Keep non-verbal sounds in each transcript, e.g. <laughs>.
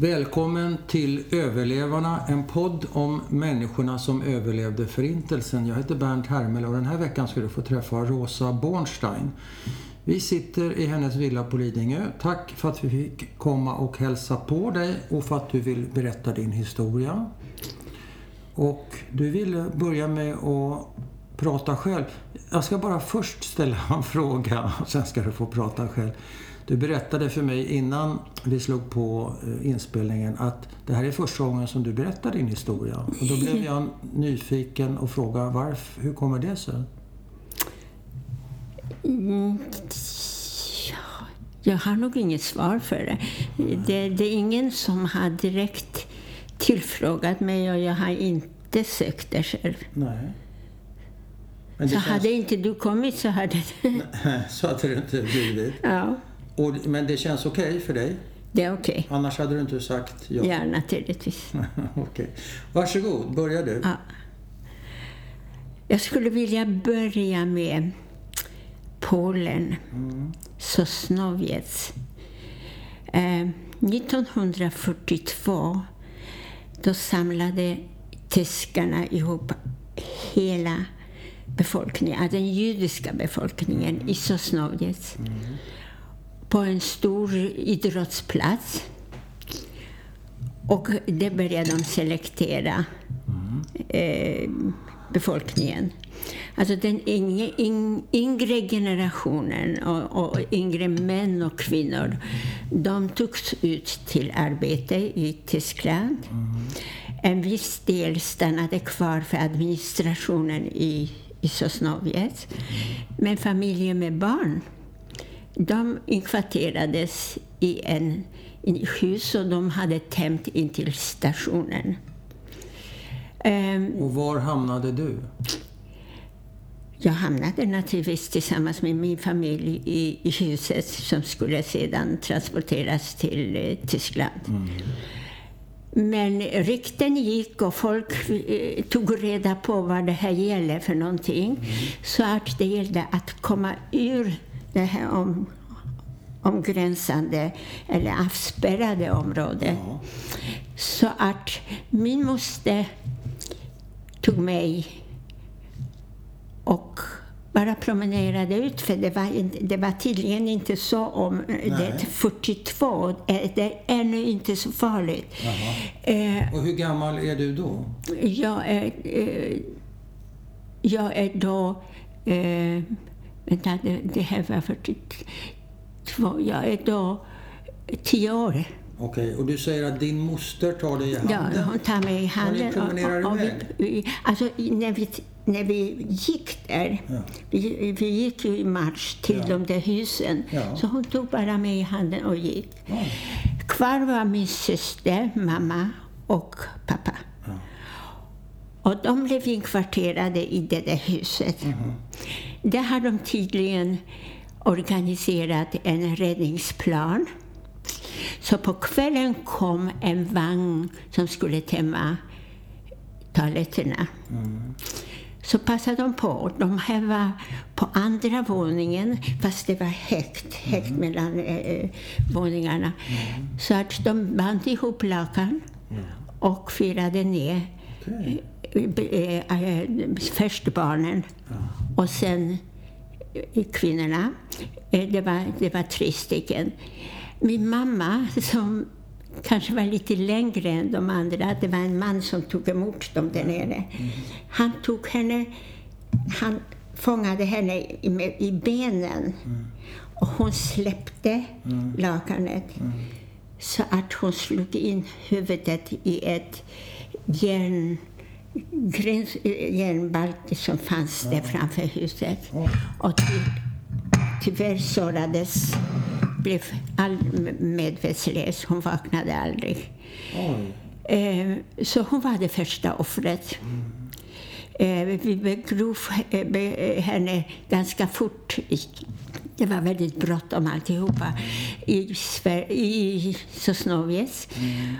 Välkommen till Överlevarna, en podd om människorna som överlevde Förintelsen. Jag heter Bernt Hermel och den här veckan ska du få träffa Rosa Bornstein. Vi sitter i hennes villa på Lidingö. Tack för att vi fick komma och hälsa på dig och för att du vill berätta din historia. Och du ville börja med att prata själv. Jag ska bara först ställa en fråga, sen ska du få prata själv. Du berättade för mig innan vi slog på eh, inspelningen att det här är första gången som du berättar din historia. Och då blev jag <laughs> nyfiken och frågade varför, hur kommer det sig? Mm, ja, jag har nog inget svar för det. det. Det är ingen som har direkt tillfrågat mig och jag har inte sökt det själv. Nej. så känns... hade inte du kommit så hade det... <laughs> så hade det inte blivit? Ja. Och, men det känns okej okay för dig? Det är okej. Okay. Annars hade du inte sagt ja? Ja, naturligtvis. <laughs> okej. Okay. Varsågod, börja du. Ja. Jag skulle vilja börja med Polen, mm. Sosnowiec. Eh, 1942 då samlade tyskarna ihop hela befolkningen, den judiska befolkningen mm. i Sosnowiec. Mm på en stor idrottsplats. Och det började de selektera eh, befolkningen. Alltså den yngre, yngre generationen och, och, yngre män och kvinnor, de togs ut till arbete i Tyskland. En viss del stannade kvar för administrationen i, i Sosnowiec. Men familjer med barn de inkvarterades i en, i hus och de hade tämt in till stationen. Um, och var hamnade du? Jag hamnade naturligtvis tillsammans med min familj i, i huset som skulle sedan transporteras till eh, Tyskland. Mm. Men rykten gick och folk eh, tog reda på vad det här gäller för någonting. Mm. Så att det gällde att komma ur det här om, omgränsande eller avspärrade området. Ja. Så att min moster tog mig och bara promenerade ut, för det var, det var tydligen inte så om Nej. det 42. Det är ännu inte så farligt. Eh, och hur gammal är du då? Jag är, eh, jag är då eh, Vänta, det, det här var 42. Jag är då tio år. Okej, och du säger att din moster tar dig i handen? Ja, hon tar mig i handen. Och ni promenerar och, och, iväg? Vi, alltså, när vi, när vi gick där, ja. vi, vi gick ju i marsch till ja. de där husen, ja. så hon tog bara mig i handen och gick. Ja. Kvar var min syster, mamma och pappa. Och de blev inkvarterade i det där huset. Mm. Där har de tydligen organiserat en räddningsplan. Så på kvällen kom en vagn som skulle tömma toaletterna. Mm. Så passade de på. De här var på andra våningen, fast det var högt, högt mm. mellan äh, våningarna. Mm. Så att de band ihop lakan och firade ner okay. Äh, först barnen och sen kvinnorna. Det var, det var tre stycken. Min mamma, som kanske var lite längre än de andra, det var en man som tog emot dem där nere. Mm. Han tog henne, han fångade henne i, i benen mm. och hon släppte mm. lakanet så att hon slog in huvudet i ett järn gräns, järnbalk som fanns där framför huset. Och ty, tyvärr sårades, blev all medvetslös. Hon vaknade aldrig. Eh, så hon var det första offret. Eh, vi begrov eh, henne ganska fort. Det var väldigt bråttom alltihopa i, i Sosnowiec. Mm.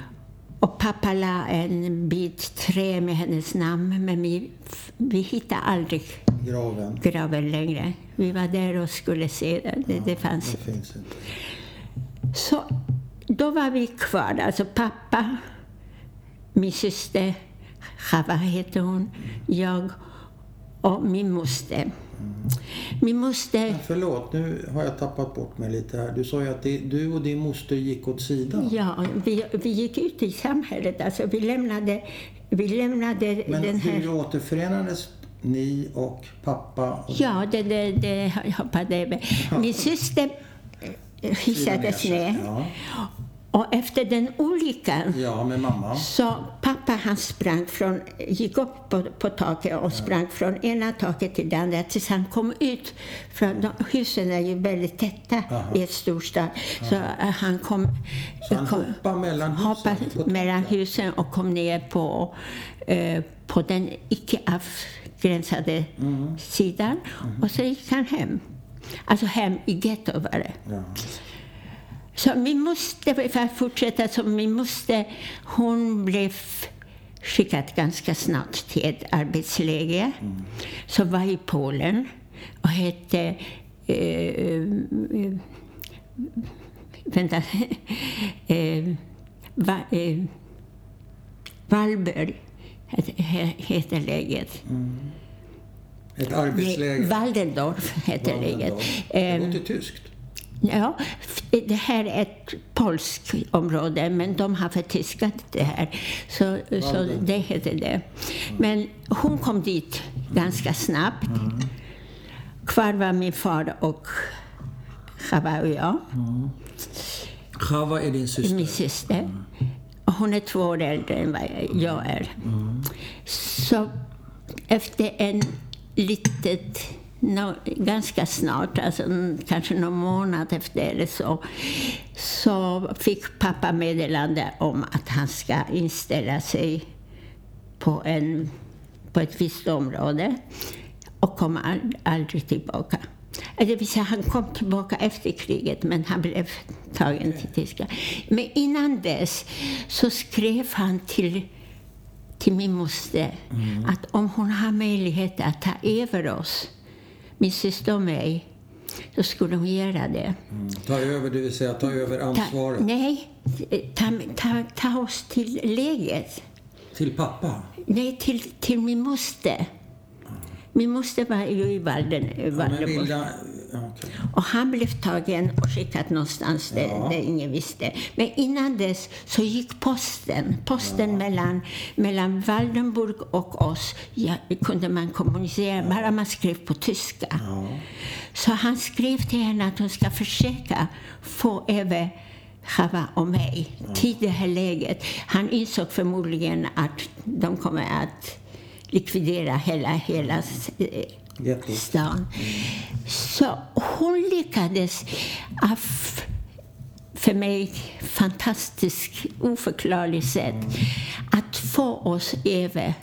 Och pappa la en bit trä med hennes namn, men vi, vi hittade aldrig graven. graven längre. Vi var där och skulle se den. Det, ja, det fanns det finns inte. Så då var vi kvar, alltså pappa, min syster, Chava heter hon, jag och min moster. Min moster... Förlåt, nu har jag tappat bort mig lite här. Du sa ju att det, du och din moster gick åt sidan. Ja, vi, vi gick ut i samhället. Alltså, vi lämnade, vi lämnade Men den här... hur återförenades ni och pappa? Och... Ja, det, det, det hoppade över. Min syster hissades ner. Ja. Och efter den olyckan ja, med mamma. så pappa han sprang från, gick upp på, på taket och sprang från ena taket till det andra tills han kom ut. För de, husen är ju väldigt täta Aha. i ett storstad. Så uh, han kom... Så han kom, hoppade mellan husen? hoppade mellan husen och kom ner på, eh, på den icke avgränsade Mm. sidan. Och så gick han hem. Alltså hem i getto var det. Ja. Så min moster, för att fortsätta, så min moster, hon blev skickad ganska snart till ett arbetsläger som var i Polen och hette eh, eh, vänta, <laughs> eh, va, eh, Valberg heter, he- heter läget. Ett Nej, arbetsläger? Waldendorf heter läget. Det Ehm, låter tyskt. Ja, det här är ett polskt område, men de har förtyskat det här. Så, så det heter det. Men hon kom dit ganska snabbt. Kvar var min far och Chava och jag, Chava är din syster? min syster. Och hon är två år äldre än vad jag är. Så efter en litet, nå- ganska snart, alltså kanske någon månad efter eller så, så fick pappa meddelande om att han ska inställa sig på, en, på ett visst område och komma ald- aldrig tillbaka. Eh, Det vill säga, han kom tillbaka efter kriget, men han blev tagen till Tyskland. Men innan dess så skrev han till, till min moster att om hon har möjlighet att ta över oss, min syster och mig, så skulle hon göra det. Mm. Ta över, det vill säga ta över Ta, ansvaret nej, ta, ta, ta oss till läget. till pappa? Nej, till, till min moster. Min moster var ju i Walden, Ja, ja, okej. Och han blev tagen och skickad någonstans där, Ja. där ingen visste. Men innan dess så gick posten. Posten mellan, mellan Waldenburg och oss ja, kunde man kommunicera, bara man skrev på tyska. Ja. Så han skrev till henne att hon ska försöka få över Chava och mig till det här läget. Han insåg förmodligen att de kommer att likvidera hela, hela eh stan. Så hon lyckades av, för mig, fantastiskt oförklarligt sätt att få oss över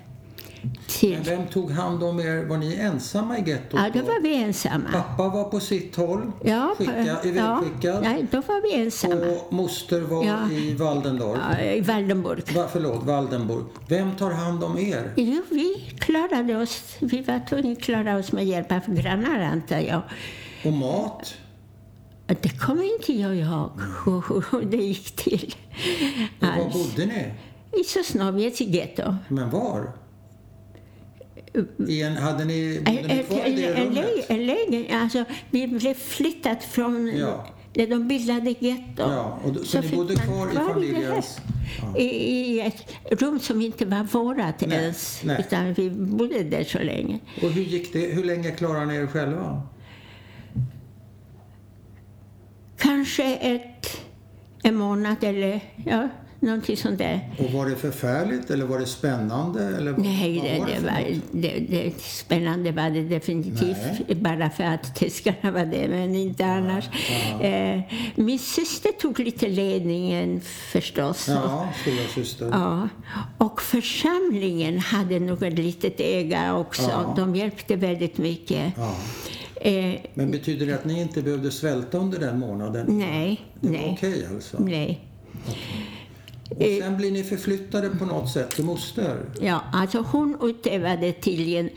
till... Men vem tog hand om er? Var ni ensamma i gettot Ja, då var vi ensamma. Pappa var på sitt håll, Ja, skicka, ja, ivägskickad. nej, då var vi ensamma. Och moster var Ja. i Waldendorf. Ja, I Waldenburg. Va, förlåt, Waldenburg. Vem tar hand om er? Jo, vi klarade oss. Vi var tvungna att klara oss med hjälp av grannar, antar jag. Och mat? Det kommer inte jag ihåg hur, det gick till. Och var bodde ni? I Sosnowiec i getto. Men var? En, hade ni, bodde ni kvar i det rummet? en lägen, alltså, vi blev flyttat från Ja. där de bildade getto. Ja, och då, så, ni fick bodde man kvar i familjens... I, I ett rum som inte var vårat Nej, ens, nej. utan vi bodde där så länge. Och hur gick det? Hur länge klarade ni er själva? Kanske ett, en månad eller ja, någonting sånt där. Och var det förfärligt eller var det spännande? Eller Nej, det, var det, för var, det, det, spännande var det definitivt. Bara för att <laughs> tyskarna var det, men inte annars. Eh, min syster tog lite ledningen förstås. Ja, stora syster. Ja, och församlingen hade nog ett litet öga också. Ja. De hjälpte väldigt mycket. Ja. Eh, Men betyder det att ni inte behövde svälta under den månaden? nej, Det var nej, okej alltså? nej. Och sen blir ni förflyttade på något sätt till moster? Ja, alltså hon utövade tydligen...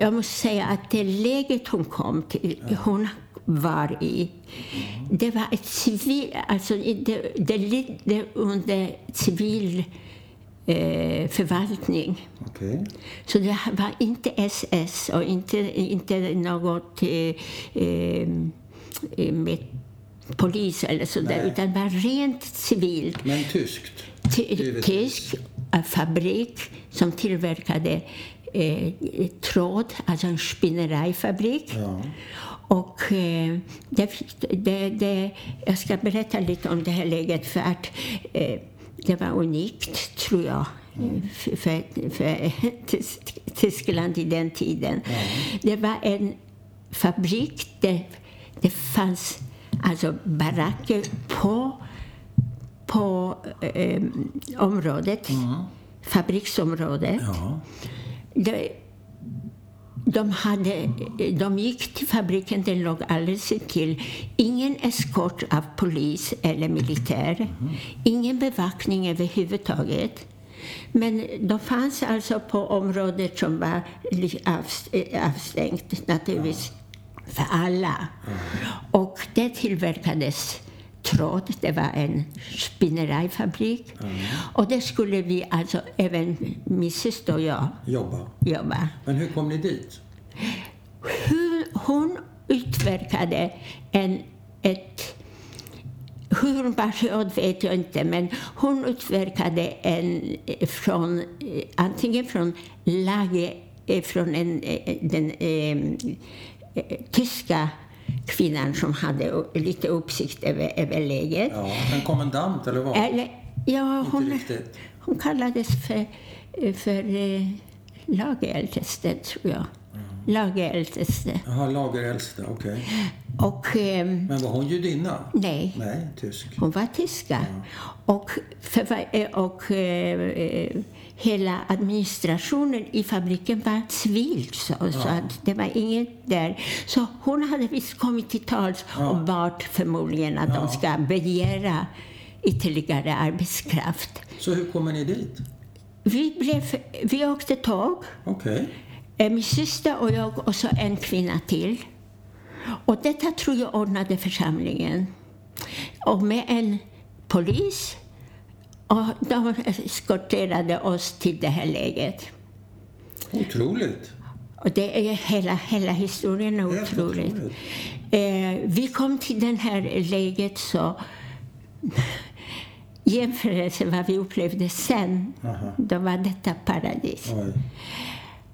Jag måste säga att det läget hon kom till... Hon var i. Det var ett civil, alltså det, det lydde under civil eh, förvaltning. Okay. Så det var inte SS och inte, inte något eh, eh, med polis eller sådär, utan det var rent civilt. Men tyskt? Tysk fabrik som tillverkade eh, tråd, alltså en spinnerifabrik. Ja. Och eh, det, det, det, jag ska berätta lite om det här läget för att eh, det var unikt, tror jag, för, för, för Tyskland i den tiden. Ja. Det var en fabrik där det fanns alltså baracker på, på eh, området, Mm. fabriksområdet. Ja. De, de, hade, de gick till fabriken, den låg alldeles till. Ingen eskort av polis eller militär. Ingen bevakning överhuvudtaget. Men de fanns alltså på området som var avs- avstängt naturligtvis för alla. Och det tillverkades tråd. Det var en spinnerifabrik. Och där skulle vi alltså, även min syster och jag, Jobba. jobba. Men hur kom ni dit? Hur hon utverkade en, ett... Hur hon sig åt vet jag inte, men hon utverkade en från, eh, antingen från laget, eh, från en, eh, den eh, eh, tyska kvinnan som hade lite uppsikt över, över läget. Ja, en kommendant eller vad? Eller, ja, Inte hon, riktigt. hon kallades för, för eh, lageräldste, tror jag. Lageräldste. Jaha, lageräldste, okej. Och ehm, Men var hon judinna? nej, Nej, tysk. hon var tyska. Och, för, eh, och eh, eh, hela administrationen i fabriken var civil, så, så att det var inget där. Så hon hade visst kommit till tals och bad förmodligen att de ska begära ytterligare arbetskraft. Så hur kommer ni dit? Vi, blev, vi åkte tåg, Okej. eh, min syster och jag och så en kvinna till. Och detta tror jag ordnade församlingen. Och med en polis. Och de eskorterade oss till det här läget. Otroligt. Och det är hela, hela historien är otroligt. Eh, vi kom till det här läget så jämförelse vad vi upplevde sen, Aha. då var detta paradis. Oj.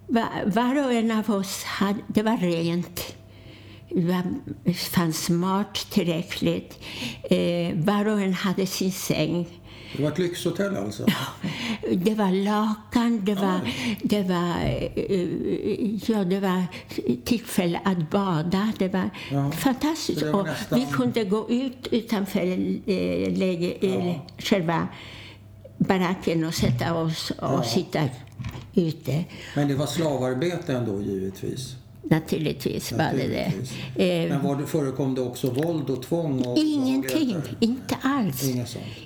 Va- Var och en av oss hade, det var rent. Det fanns mat tillräckligt. Eh, var och en hade sin säng. Det var ett lyxhotell alltså? Det var lakan, det var, det var, eh, ja, det var tillfälle att bada. Det var Ja, fantastiskt. det var Och nästan- vi kunde gå ut utanför eh, läge, eh, själva baracken och sätta oss och Ja. sitta ute. Men det var slavarbete ändå givetvis? Naturligtvis var det det. Naturligtvis. Eh, Men var det, förekom det också våld och tvång? Och Ingenting, svagheter? inte alls.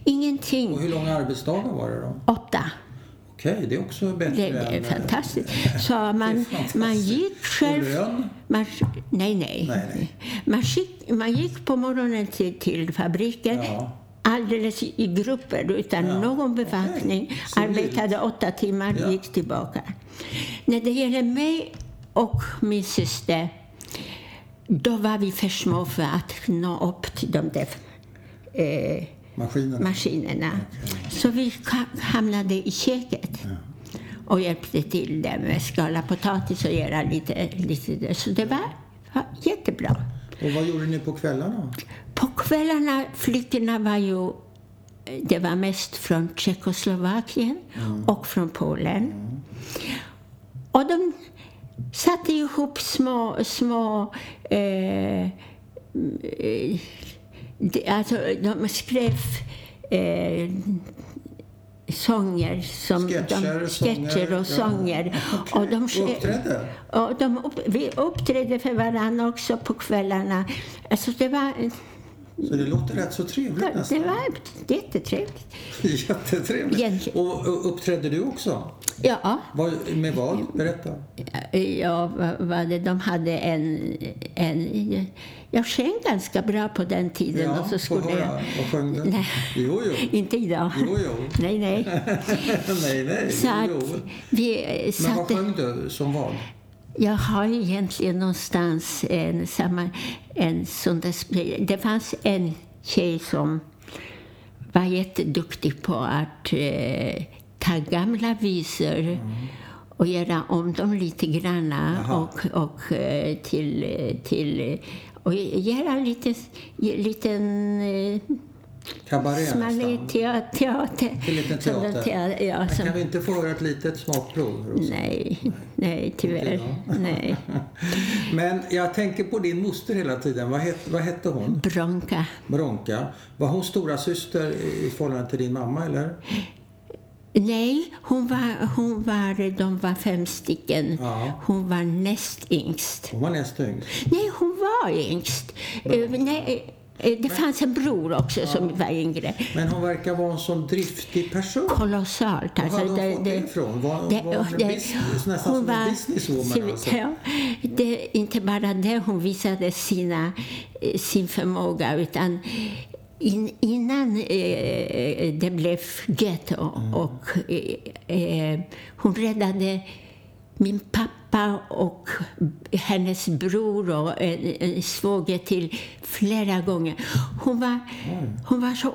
Ingenting. Och hur långa arbetsdagar var det då? Åtta. Okej, det är också bättre Det, det är än... fantastiskt. <laughs> Så man, fantastiskt. man gick själv... Och lön? Man, nej, nej. Nej, nej. Man, gick, man gick på morgonen till, till fabriken Ja. alldeles i grupper utan Ja, någon bevakning. Civilt. Arbetade åtta timmar, Ja. gick tillbaka. När det gäller mig och min syster, då var vi för små för att nå upp till de där eh, Maskinerna? maskinerna. Så vi hamnade i köket och hjälpte till där med skala potatis och göra lite, lite där. Så det var, var jättebra. Och vad gjorde ni på kvällarna? På kvällarna, flickorna var ju det var mest från Tjeckoslovakien och från Polen. Och de satte ihop små, små eh, eh, de, alltså, de skrev eh, sånger, som Sketcher, de, sketcher och sånger, ja. Okej. Och de, uppträdde? Och de vi uppträdde för varandra också på kvällarna. Alltså det var, Så det låter rätt så trevligt det nästan. var jättetrevligt. <laughs> Jättetrevligt. Egentligen. Och, uppträdde du också? Ja. Vad, med vad? Berätta. Ja, vad, det, de hade en, en... Jag sjöng ganska bra på den tiden. Ja, och så skulle höra. jag, Vad sjöng du? Nej. Jo, jo. Inte idag. Jo, jo. Nej, nej. <laughs> nej, nej. Så jo, jo. vi Men vad sjöng du som vad? Jag har egentligen någonstans en, samma, en sp- Det fanns en tjej som var jätteduktig på att eh, ta gamla visor och göra om dem lite granna Jaha. och, och eh, till, till och göra en liten, liten eh, Kabaré nästan. te- teater. Teater. te- ja, Men som, kan vi inte få höra ett litet smakprov? Rosa? nej, nej, tyvärr. <laughs> Nej. <laughs> Men jag tänker på din moster hela tiden. Vad hette, vad hette hon? Bronka. Bronka. Var hon stora syster i förhållande till din mamma eller? Nej, hon var, hon var, de var fem stycken. Ja. Hon var näst yngst. Hon var näst yngst. Nej, hon var yngst. Eh, nej, det fanns en bror också som var yngre. Men hon verkar vara en sån driftig person. Kolossalt. Var Alltså, hade hon fått det ifrån? Var, det- var hon det- business, nästan som en businesswoman? Alltså. Ja, det, inte bara det, hon visade sina, eh, sin förmåga utan in, innan eh, det blev ghetto Mm. och eh, eh, hon räddade min pappa och hennes bror och en, en svåger till flera gånger. Hon var, hon var så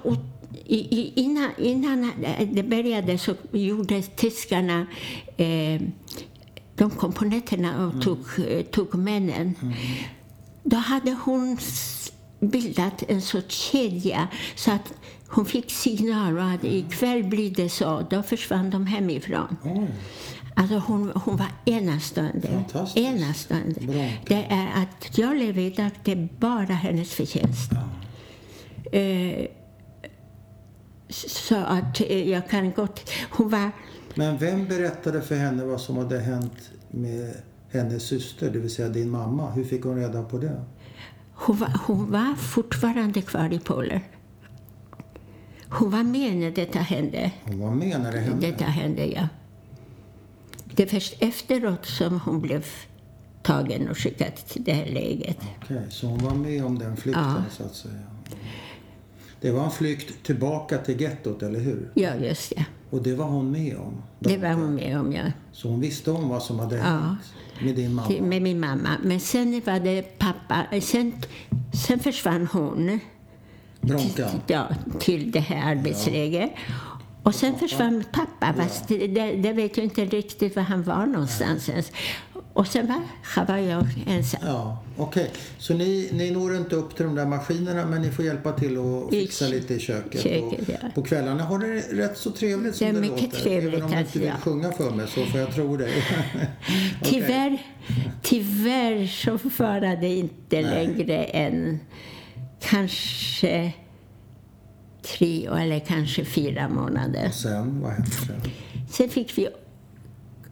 i, innan, innan det började så gjorde tyskarna eh, de kom på nätterna och tog, eh, tog männen. Då hade hon bildat en sorts kedja så att hon fick signaler att ikväll blir det så. Då försvann de hemifrån. Oj. Alltså hon, hon var enastående. Enastående. Bra. Det är att jag lever idag, det är bara hennes förtjänst. Eh, så att eh, jag kan gott... Hon var... Men vem berättade för henne vad som hade hänt med hennes syster, det vill säga din mamma? Hur fick hon reda på det? Hon var, hon var fortfarande kvar i Polen. Hon var med när detta hände. Hon var med när det hände. Detta hände, ja. Det är först efteråt som hon blev tagen och skickad till det här läget. Okej, så hon var med om den flykten Ja. så att säga. Det var en flykt tillbaka till gettot, eller hur? Ja, just det. Och det var hon med om? Det var hon med om, ja. Så hon visste om vad som hade Ja. hänt med din mamma? Med min mamma. Men sen var det pappa. Sen, sen försvann hon Bronka? ja, till det här arbetsläget. Och sen försvann pappa, fast det, det, vet jag inte riktigt var han var någonstans ens. Och sen var, var jag ensam. Ja, okej. Så ni, ni når inte upp till de där maskinerna men ni får hjälpa till och I fixa lite i köket. köket, och ja. På kvällarna har det rätt så trevligt som Det är det, mycket låter. trevligt, Även om du inte vill ja. sjunga för mig så får jag tro dig. <laughs> Okej. Tyvärr, tyvärr så var det inte längre än kanske tre eller kanske fyra månader. Och sen, vad hände sen? Sen fick vi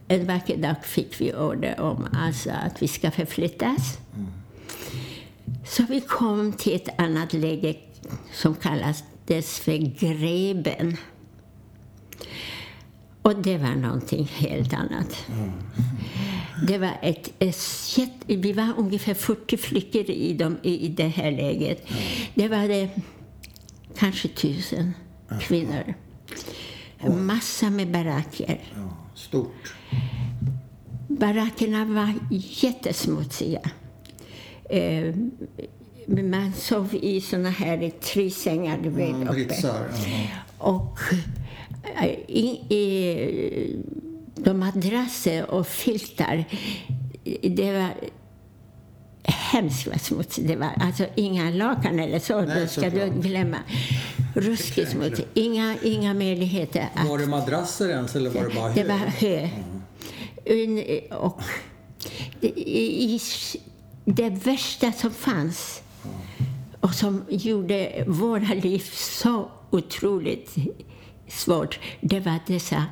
en vacker dag fick vi order om alltså att vi ska förflyttas. Så vi kom till ett annat läge som kallas dess för Greben. Och det var någonting helt annat. Det var ett, ett vi var ungefär 40 flickor i, dem, i, det här läget. Det var det kanske tusen kvinnor. Massa med baracker. Ja, stort. Barackerna var jättesmutsiga. Eh, man sov i såna här tre sängar, du vet, Mm, uppe. britsar. jaha. Och eh, i, i, de madrasser och filtar, det var hemskt vad smutsigt det var. Alltså inga lakan eller så, Nej, det ska du glömma. Ruskigt smutsigt. Inga, inga möjligheter att Var det madrasser ens eller var det bara det hö? var hö. Un- Och det, i, det värsta som fanns och som gjorde våra liv så otroligt svårt, det var dessa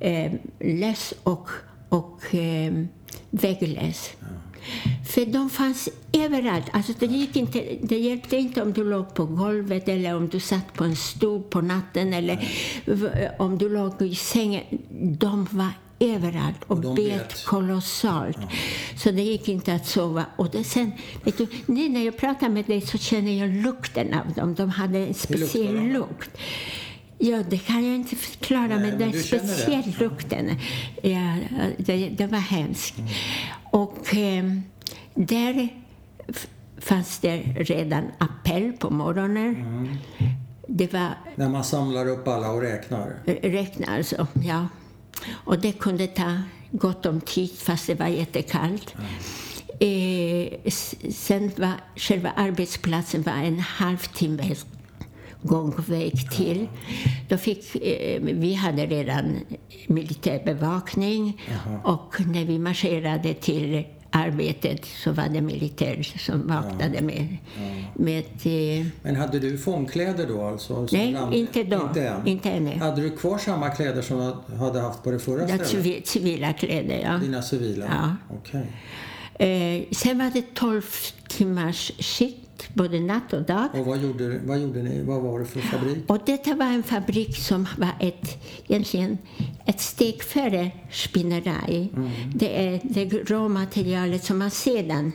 eh, läs och, och eh, väggläs. För de fanns överallt. Alltså det, gick inte, det hjälpte inte om du låg på golvet eller om du satt på en stol på natten eller om du låg i sängen. De var överallt och, Och bet kolossalt. Så det gick inte att sova. Och det sen, vet du, nu när jag pratar med dig så känner jag lukten av dem. De hade en speciell de? lukt. Ja, det kan jag inte förklara, Nej, men den du känner det. speciell lukten. Ja, det, det var hemskt. Mm. Och eh, där fanns det redan appell på morgonen. Mm. Det var När man samlar upp alla och räknar. räkna alltså, ja. Och det kunde ta gott om tid fast det var jättekallt. Eh, s- sen var själva arbetsplatsen var en halvtimme gångväg till. Då fick, eh, vi hade redan militär bevakning och när vi marscherade till arbetet så var det militär som vaktade med, med eh, Men hade du fångkläder då alltså? Nej, ram- inte då. Inte än? Inte ännu. Hade du kvar samma kläder som du hade haft på det förra ja, stället? civi- civila kläder. Ja. Dina civila? Ja. Okej. Eh, sen var det 12 timmars skift, både natt och dag. Och vad gjorde, vad gjorde ni? Vad var det för fabrik? Och detta var en fabrik som var ett, egentligen ett steg före spinneri. Det är det råmaterialet som man sedan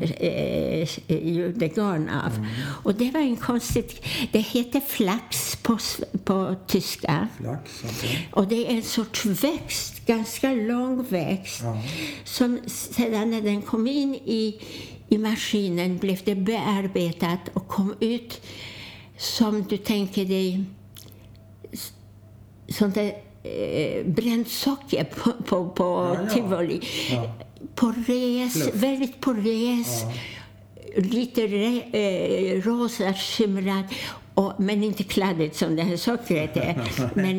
eh, gjorde garn av. Och det var en konstigt... Det heter flax på, på tyska. Flax? okej. Och det är en sorts växt, ganska lång växt, som sedan när den kom in i, i maskinen blev det bearbetat och kom ut som du tänker dig s- sånt där eh, bränt socker på, på, på Ja, ja. tivoli. Ja. Porös, väldigt porös, lite re, eh, rosa skimrad. Och, men inte kladdigt som det här sockret är. <laughs> men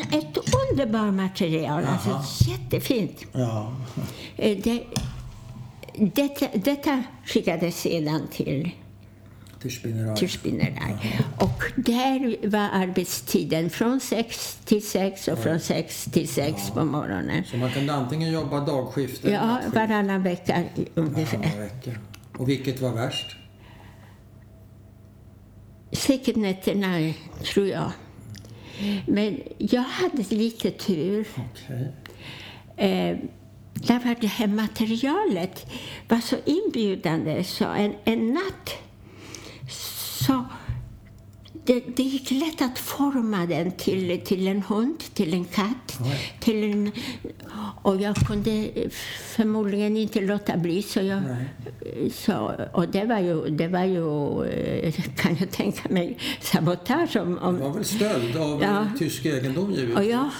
ett underbart material. Alltså, jättefint. Ja. Eh, Det, detta, detta skickades sedan till, spinneri. Och där var arbetstiden från sex till sex och från sex till sex på morgonen. Så man kunde antingen jobba dagskift eller Ja, nattskift varannan vecka ungefär. varannan vecka. Och vilket var värst? Säkert nätterna, tror jag. Men jag hade lite tur. Okej. Eh, därför att det här materialet var så inbjudande så en, en natt så det, det gick lätt att forma den till, till en hund, till en katt. Oj. Till en, och jag kunde förmodligen inte låta bli. Så jag, så, och det var ju, det var ju, eh, kan jag tänka mig, sabotage. Om, Det om, var väl stöld av Ja. tysk egendom givetvis? och jag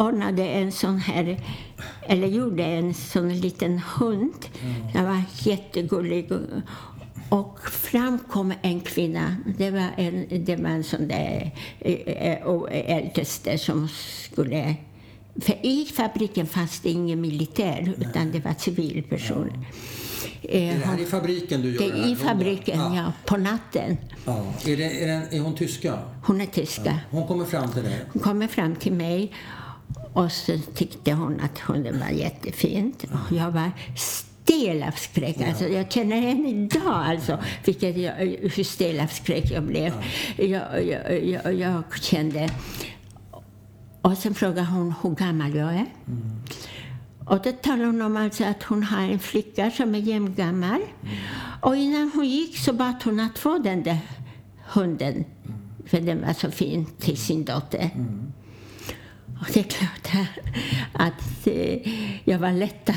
ordnade en sån här, eller gjorde en sån liten hund. Den var jättegullig. Och, fram kom en kvinna. Det var en, det var en sån där eh, eh, och äldste som skulle... För i fabriken fanns det ingen militär, utan det var civilperson. Eh, Är det här i fabriken du gör det det är i fabriken, Ja. ja. På natten. ja. Är, det, är, den, är hon tyska? Hon är tyska. Hon kommer fram till dig? Hon kommer fram till mig och så tyckte hon att hunden var jättefint. Och jag var stel av skräck. Alltså, jag känner än idag alltså, vilket jag, hur stel av skräck jag blev. Jag, jag, jag, jag kände... Och sen frågade hon hur gammal jag är. Och då talade hon om alltså att hon har en flicka som är jämngammal. Och innan hon gick så bad hon att få den där hunden, för den var så fin, till sin dotter. Och det är klart att eh, jag var lättad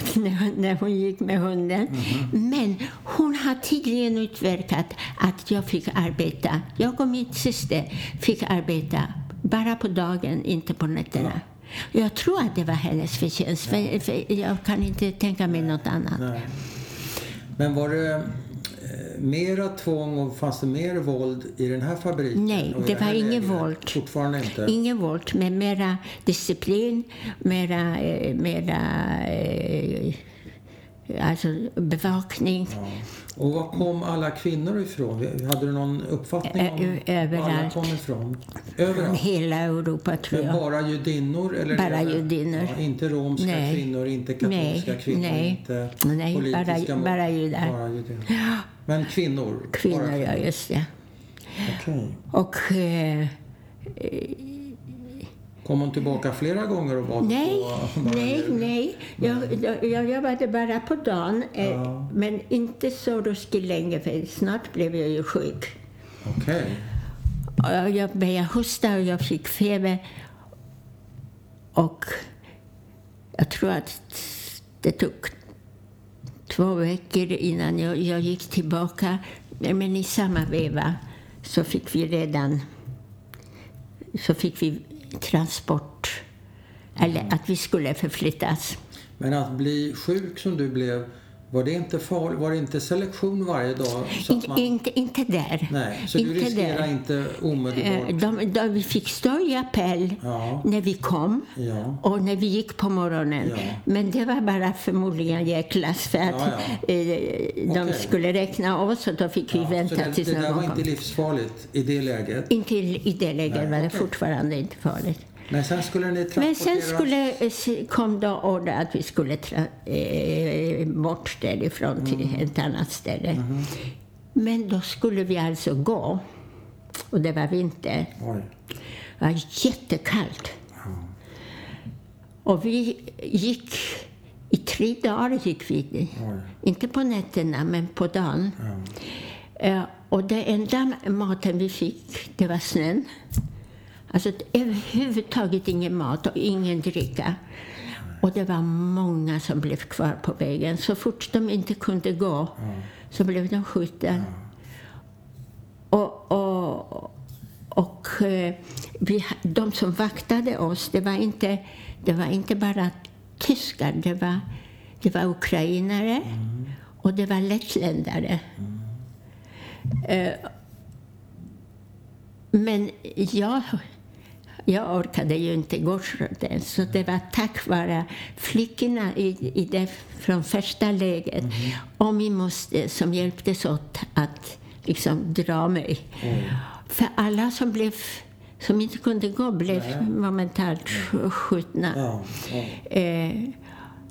när, hon gick med hunden. Men hon har tydligen utverkat att jag fick arbeta. Jag och min syster fick arbeta bara på dagen, inte på nätterna. Jag tror att det var hennes förtjänst, för, jag kan inte tänka mig något annat. Nej. Men var det mera tvång och fanns det mer våld i den här fabriken? Nej, det var inget våld. Fortfarande inte? Ingen våld, men mera disciplin, mera, eh, mera eh, alltså bevakning. Ja. Och var kom alla kvinnor ifrån? Hade du någon uppfattning om Ö- ö- var alla överallt. kom ifrån? Från Överallt? hela Europa, tror Men jag. bara judinnor? Eller Bara eller- judinnor. Ja, inte romska Nej. kvinnor, inte katolska Nej, kvinnor, nej. inte Nej, bara- politiska må- bara judar. Bara judinnor. Men kvinnor? Kvinnor, bara ja, just det. Okej. Och eh, Kom hon tillbaka flera gånger och bad Nej, på nej, nej. Jag, jag, jag jobbade bara på dagen, eh, Ja. men inte så ruskigt länge för snart blev jag ju sjuk. Okej. Och Jag började hosta och jag fick feber. Och jag tror att det tog två veckor innan jag, jag gick tillbaka. Men i samma veva så fick vi redan så fick vi transport, eller att vi skulle förflyttas. Men att bli sjuk som du blev, var det inte farligt? Var det inte selektion varje dag? Så man, inte, inte där. nej, så du inte riskerar där. inte omedelbart? Eh, De, de, vi fick i appell Ja. när vi kom Ja. och när vi gick på morgonen. Ja. Men det var bara förmodligen jäklas för att eh, de Okej. skulle räkna oss och då fick vi vänta så det, tills det där någon var kom. inte livsfarligt i det läget? Inte i i det läget Nej, var det okej. fortfarande inte farligt. Men sen skulle ni. Men sen skulle, eh, kom då order att vi skulle eh, bort därifrån till Mm. ett annat ställe. Mhm. Men då skulle vi alltså gå. Och det var vinter. Oj. Det var jättekallt. Och vi gick, i tre dagar gick vi. Oj. Inte på nätterna, men på dagen. Eh, och det enda maten vi fick, det var snön. Alltså överhuvudtaget ingen mat och ingen dricka. Och det var många som blev kvar på vägen. Så fort de inte kunde gå så blev de skjutna. Och, och, och eh, vi, de som vaktade oss, det var inte, det var inte bara tyskar. Det var, det var ukrainare och det var lettländare. Eh, Men jag, jag orkade ju inte gå den, så det var tack vare flickorna i, i det, från första läget och min moster som hjälptes åt att liksom dra mig. För alla som, blev, som inte kunde gå blev Nej. momentant skjutna. Ja, ja. Eh,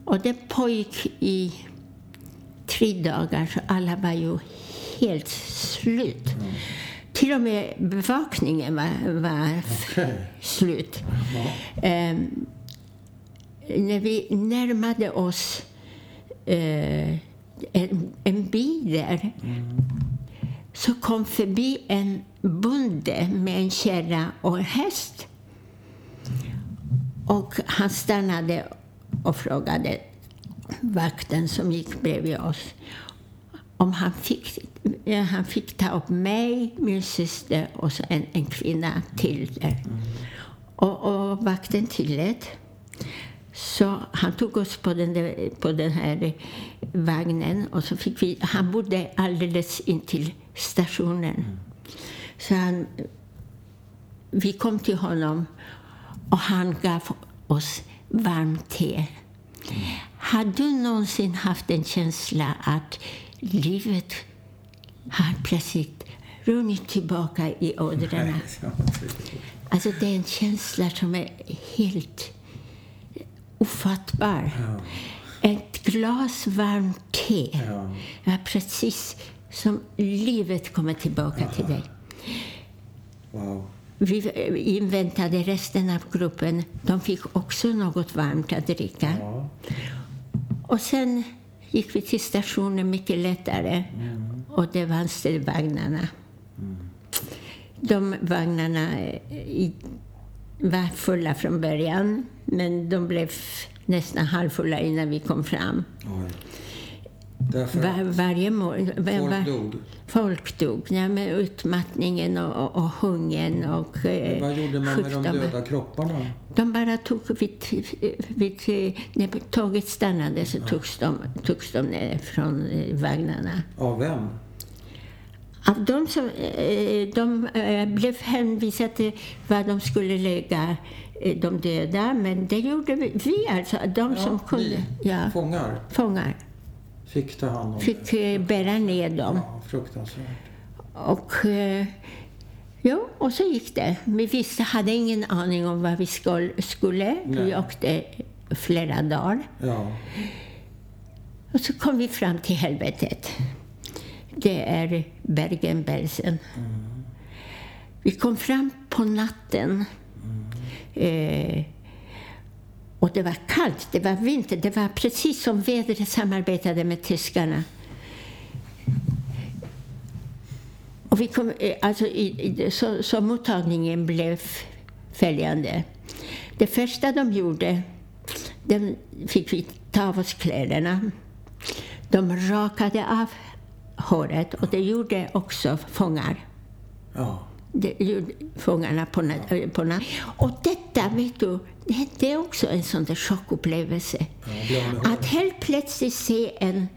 och det pågick i tre dagar, så alla var ju helt slut. Till och med bevakningen var, var Okej. slut. Ehm, när vi närmade oss eh, en, en bil där så kom förbi en bonde med en kärra och en häst. Och han stannade och frågade vakten som gick bredvid oss om han fick, eh, han fick ta upp mig, min syster och så en, en kvinna till där. Och, och vakten tillät. Så han tog oss på den, där, på den här vagnen och så fick vi, han bodde alldeles intill stationen. Så han, vi kom till honom och han gav oss varmt te. Har du någonsin haft en känsla att livet har plötsligt runnit tillbaka i ådrarna? Alltså det är en känsla som är helt ofattbar. Ja. Ett glas varmt te. Ja. Ja, precis som livet kommer tillbaka till dig. Wow. Vi inväntade resten av gruppen. De fick också något varmt att dricka. Ja. Och sen gick vi till stationen mycket lättare. Och det var vagnarna. De vagnarna eh, i, var fulla från början, men de blev nästan halvfulla innan vi kom fram. Oj. Därför Var, varje morgon... folk dog. Folk dog. Ja, med utmattningen och, och, och hungern och eh, Vad gjorde man med de döda kropparna? De bara tog vid, vid, när tåget stannade så togs de, togs de ner från eh, vagnarna. Av vem? Av de som eh, de eh, blev hänvisade till var de skulle lägga de döda, men det gjorde vi, vi alltså. De som kunde, ja, fångar, fångar, fick ta hand om fick eh, bära ner dem. Ja, fruktansvärt. Och, eh, jo, och så gick det. Vi visste, hade ingen aning om vad vi skulle. skulle. Vi Nej. åkte flera dagar. Ja. Och så kom vi fram till helvetet. Det är Bergen-Belsen. Vi kom fram på natten. Eh, och det var kallt, det var vinter, det var precis som vädret samarbetade med tyskarna. Och vi kom, eh, alltså, i, så, så mottagningen blev följande. Det första de gjorde, de fick vi ta av oss kläderna. De rakade av håret och det gjorde också fångar. Ja. Det gjorde fångarna på, nat på natt. Och detta, vet du, det är också en sån där chockupplevelse. Ja, att helt plötsligt se en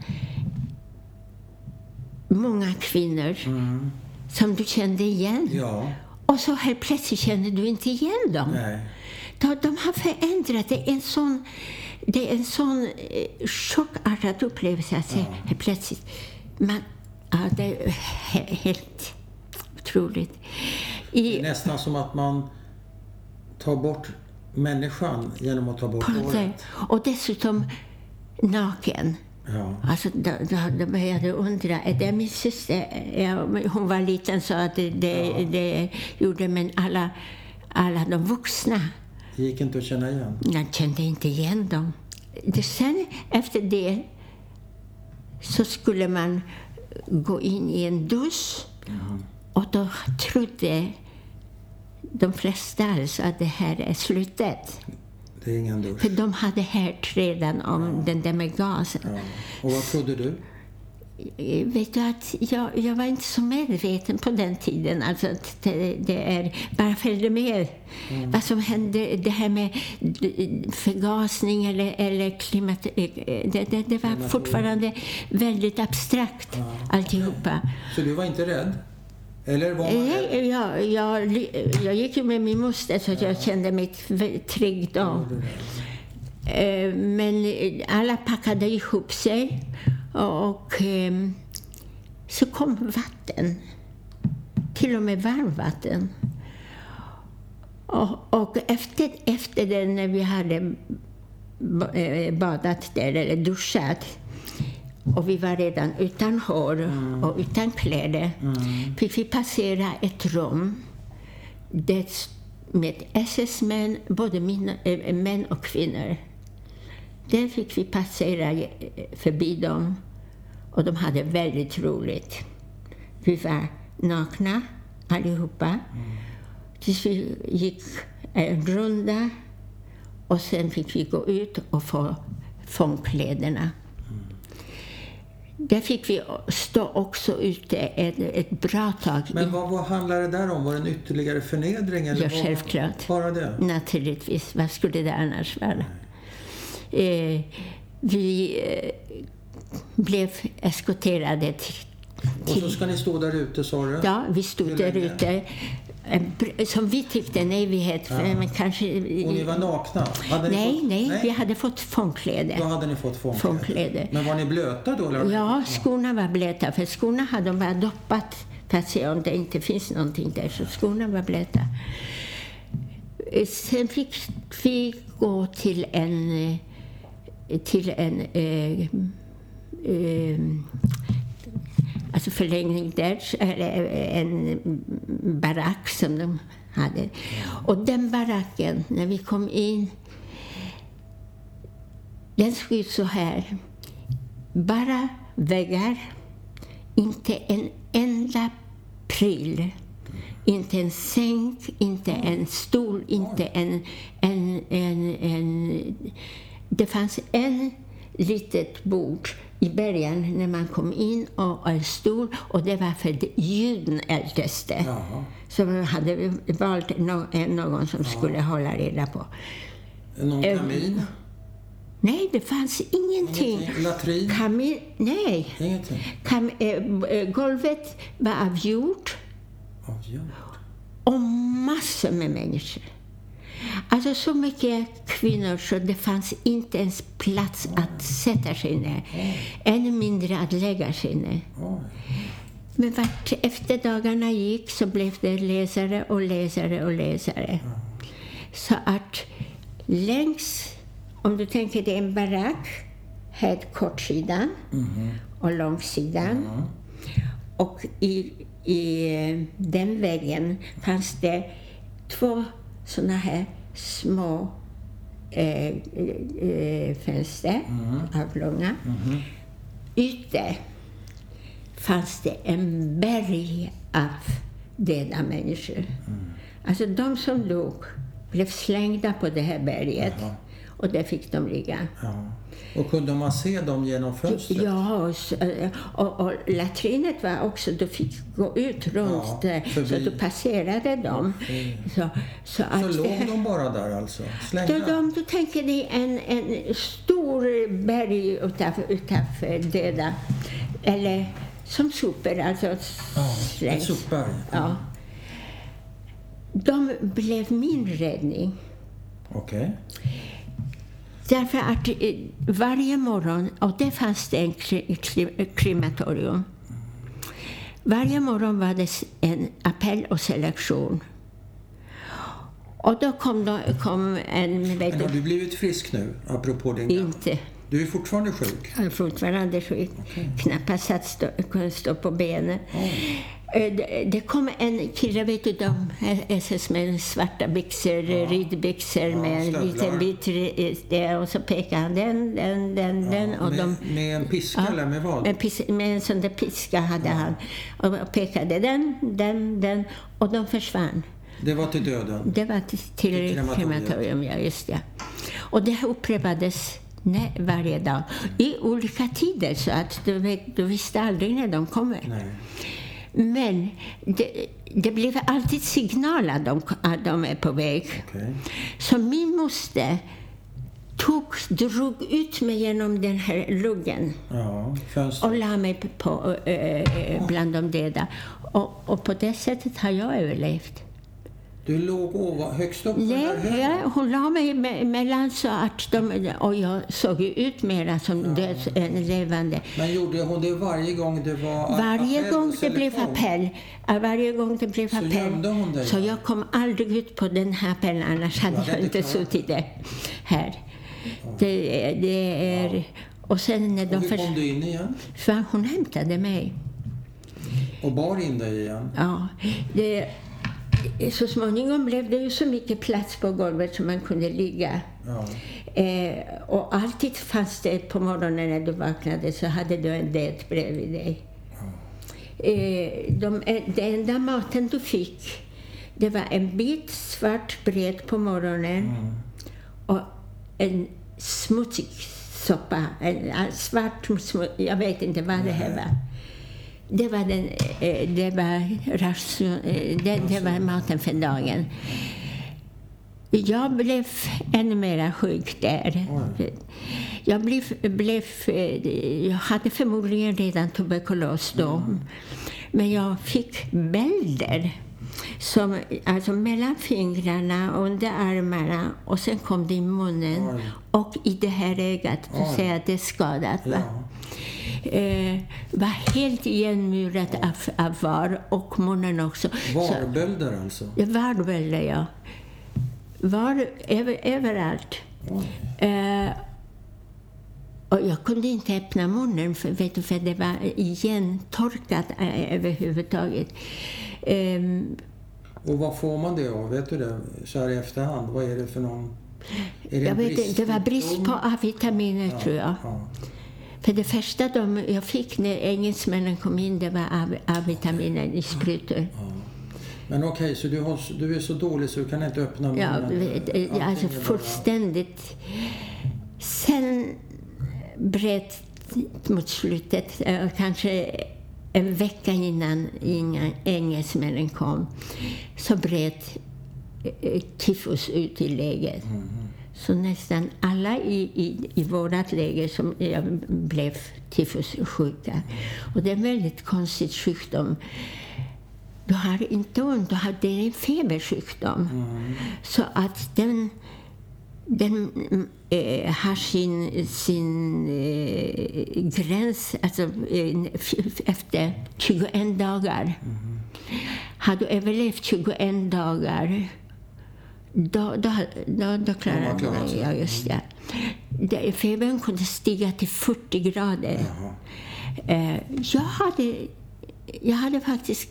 många kvinnor mm. som du kände igen. Ja. Och så helt plötsligt känner du inte igen dem. Nej. De, de har förändrat. Det är en sån, det är en sån eh, chockartad upplevelse att se ja. helt plötsligt. Man, ja, det är helt otroligt. I, det är nästan som att man tar bort människan genom att ta bort håret. Och dessutom naken. Ja. Alltså, då, då, då började jag undra, är det min syster? Ja, hon var liten så att det, det, ja. det gjorde, men alla, alla de vuxna. Det gick inte att känna igen? Jag kände inte igen dem. Det, sen efter det så skulle man gå in i en dusch mm. och då trodde de flesta alltså att det här är slutet. Det är ingen dusch. För de hade hört redan om ja. den där med gasen. Ja. Och vad trodde du? Vet du att jag, jag var inte så medveten på den tiden. Alltså att det, det är, bara följde med mm. vad som hände. Det här med förgasning eller, eller klimat... Eh, det, det, det var fortfarande väldigt abstrakt ja. alltihopa. Så du var inte rädd? Eller var man Nej, jag, jag, jag gick ju med min moster så att jag kände mig trygg då. Eh, men alla packade ihop sig och ehm, så kom vatten. Till och med varmvatten. Och, och efter, efter det, när vi hade eh, badat där, eller duschat, och vi var redan utan hår mm. och utan kläder. Mm. Fick vi passera ett rum det med SS-män, både min, äh, män och kvinnor. Där fick vi passera eh, förbi dem och de hade väldigt roligt. Vi var nakna allihopa. Mm. Tills vi gick en runda och sen fick vi gå ut och få fångkläderna. Där fick vi stå också ute ett, ett bra tag. Men vad, vad handlade det där om? Var det en ytterligare förnedring? Eller ja, självklart. Bara det? Naturligtvis. Vad skulle det annars vara? Eh, vi eh, blev eskorterade till. Och så ska ni stå där ute, sa du? Ja, vi stod där ute som vi tyckte en evighet. Ja. Men kanske... Och ni var nakna? Hade nej, fått... nej, nej, vi hade fått fångkläder. Då hade ni fått fångkläder. fångkläder. Men var ni blöta då? Eller? Ja, skorna var blöta. För skorna hade de bara doppat för att se om det inte finns någonting där. Så skorna var blöta. Sen fick vi gå till en, till en eh, eh, alltså förlängning där, en barack som de hade. Och den baracken, när vi kom in, den såg ut så här. Bara väggar, inte en enda pryl. Inte en säng, inte en stol, inte en, en, en, en... Det fanns en litet bord i början när man kom in och en stol och det var för juden äldste. Så man hade valt någon som Jaha. skulle hålla reda på. Någon kamin? Nej, det fanns ingenting. ingenting. Latrin? Kamin, nej. Ingenting? Kam, äh, golvet var av jord. Av jord? Och massor med människor. Alltså så mycket kvinnor så det fanns inte ens plats att sätta sig ner. Ännu mindre att lägga sig ner. Men vart efter dagarna gick så blev det läsare och läsare och läsare. Så att längs, om du tänker dig en barack, här kortsidan mm. och långsidan. Och i, i den väggen fanns det två såna här små eh, eh, fönster, Mm. avlånga. Mhm. Ute fanns det en berg av döda människor. Mm. Alltså de som dog blev slängda på det här berget Jaha. och där fick de ligga. Ja. Och kunde man se dem genom fönstret? Ja, och, så- och, och latrinet var också, du fick gå ut runt Ja, så du passerade dem. Så, så Så att låg de bara där alltså? då, Slängda? de, du tänker dig en, en stor berg utav, utav döda, eller som sopor, alltså Ja, ett sopberg? Ja. De blev min räddning. Okej. Därför att eh, varje morgon, och det fanns det en krematorium. Varje morgon var det en appell och selektion. Och då kom, då, kom en, Men har du, du blivit frisk nu, apropå din... inte, Du är fortfarande sjuk? jag är fortfarande sjuk, knappast att stå, kunna stå på benen. Eh, Det, kom en kille, vet du, de SS med svarta byxor, ridbyxor med en liten bit det, och så pekade han den, den, den, den. Och med, de, med en piska Ja, eller med vad? med, pis, med en sån där piska hade han. Och pekade den, den, den. Och de försvann. Det var till döden? Det var till, Till till krematorium, ja just det. Och det här upprepades nej, varje dag. I olika tider, så att du, vet, du visste aldrig när de kommer. Nej. Men det, det blev alltid signal att de, att de är på väg. Okej. Så min moster tog, drog ut mig genom den här luggen Ja, och la mig på, eh, eh, bland de döda. Och, och på det sättet har jag överlevt. Du låg ovan, högst upp högen? ja, hon la mig me- mellan så att de, och jag såg ut mera som död än levande. Men gjorde hon det varje gång det var Varje gång det blev appell, ja, varje gång det blev Så appell, gömde hon dig? så jag kom aldrig ut på den här appellen, annars hade jag inte klarat suttit där, här. Det, är- det är... Och sen när de Och hur kom du in igen? för hon hämtade mig. Och bar in dig igen? Ja, det, så småningom blev det ju så mycket plats på golvet som man kunde ligga. Ja. Eh, och alltid fanns det på morgonen när du vaknade så hade du en död bredvid dig. Eh, de, det enda maten du fick det var en bit svart bröd på morgonen och en smutsig soppa. En, svart, smu- jag vet inte vad det här var. Det var, den, eh, det var, ration, eh, det, det var maten för dagen. Jag blev ännu mer sjuk där. Jag, blev, blev, eh, jag hade förmodligen redan tuberkulos då. Men jag fick bälder. Som, alltså mellan fingrarna, under armarna och sen kom det i munnen och i det här ögat. Du ser att det är skadat. Va? Ja. Eh, var helt igenmurat av, av var och munnen också. Så- Varbölder alltså? det var väl det, ja. Var över, överallt. Eh, och jag kunde inte öppna munnen för, vet du, för det var igentorkat eh, överhuvudtaget. Ehm, Och vad får man det av? Vet du det? Så här i efterhand. Vad är det för någon... Jag vet, inte, det var brist på A-vitaminer, tror jag. Ja. För det första de jag fick när engelsmännen kom in, det var A- A-vitaminer i sprutor. Men okej, så du, har, du är så dålig så du kan inte öppna munnen? Ja, eh, alltså fullständigt. Sen bröt mot slutet, eh, kanske en vecka innan, innan engelsmännen kom, så bröt eh, tyfus ut i läget. Så nästan alla i, i, i vårt läger som jag blev tyfussjuka. Och det är en väldigt konstig sjukdom. Du har inte ont, du har, det är en febersjukdom. Så att den, den eh, har sin, sin eh, gräns alltså, eh, efter 21 dagar. Har du överlevt 21 dagar då, då, då, då klarar man du klarat dig. sig. Ja, just det. det. Febern kunde stiga till 40 grader. Eh, jag, hade, jag hade faktiskt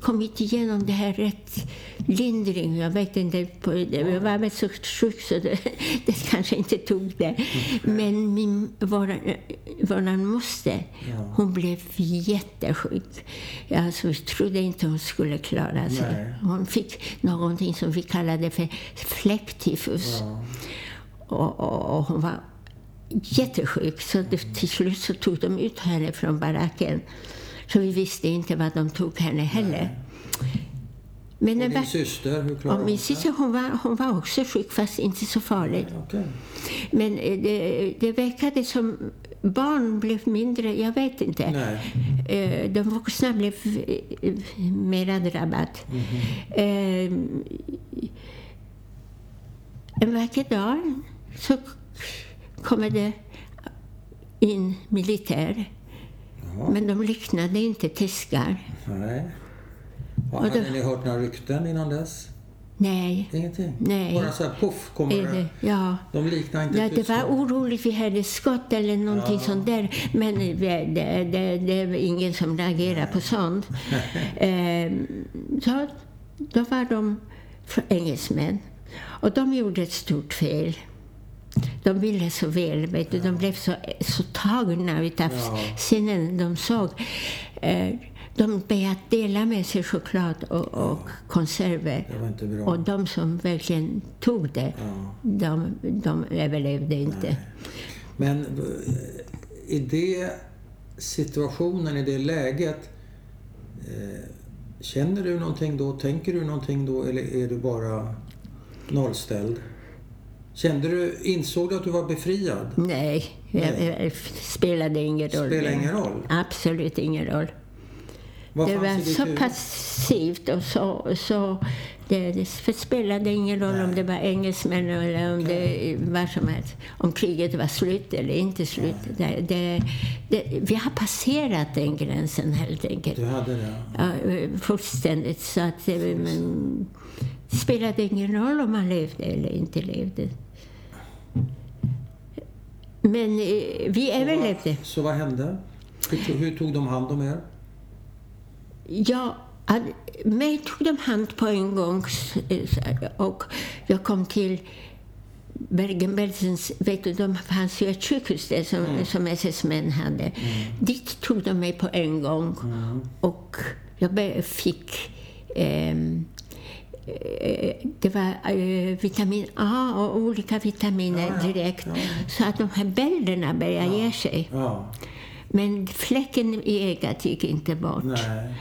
kommit igenom det här rätt lindring. Jag vet inte, jag var väl så sjuk så det, <laughs> det kanske inte tog det. Men min, våran, våran moster, hon blev jättesjuk. Alltså, vi trodde inte hon skulle klara sig. Hon fick någonting som vi kallade för fläcktyfus. Och, och, och, hon var jättesjuk, så det, till slut så tog de ut henne från baracken. Så vi visste inte vad de tog henne heller. Men och din syster, hur klarade Min syster hon var, hon var också sjuk, fast inte så farligt. Okay. Men eh, det, det verkade som barn blev mindre, jag vet inte. Nej. Eh, de vuxna blev eh, mera drabbade. Mm -hmm. En vacker dag så kommer det in militär men de liknade inte tyskar. Nej. Och hade då, ni hört några rykten innan dess? Nej. Ingenting? Nej. Bara så här poff kommer det? Ja. De liknar inte ja, Det var oroligt, vi hörde skott eller någonting ja. sånt där. Men det, det, det, det var ingen som reagerade på sånt. <laughs> ehm, så, då var de engelsmän. Och de gjorde ett stort fel. De ville så väl, vet du. De blev så, så tagna av ja. sinnen de såg. Eh, de började dela med sig choklad och, och konserver. Och de som verkligen tog det, ja. de, de överlevde inte. Nej. Men eh, i det situationen, i det läget, eh, känner du någonting då? Tänker du någonting då? Eller är du bara nollställd? Kände du, insåg du att du var befriad? Nej. Jag, spelade ingen roll. Spelade ingen roll? Absolut ingen roll. Vad det var så huvud? passivt och så... så det, det spelade ingen roll Nej. om det var engelsmän eller om det var som helst. Om kriget var slut eller inte slut. Det, det, det, vi har passerat den gränsen helt enkelt. Du hade det? Ja, fullständigt. Så att, men, det spelade ingen roll om man levde eller inte levde. Men eh, vi överlevde. Så vad hände? Hur, hur tog de hand om er? Ja, mig tog de hand på en gång och jag kom till Bergen-Belsens, vet du, de fanns ju ett sjukhus där som, mm. som SS-män hade. Mm. Dit tog de mig på en gång mm. och jag fick eh, det var eh, vitamin A och olika vitaminer ja, ja, direkt. Ja. Så att de här bälderna började ge sig. Men fläcken i ögat gick inte bort. Nej.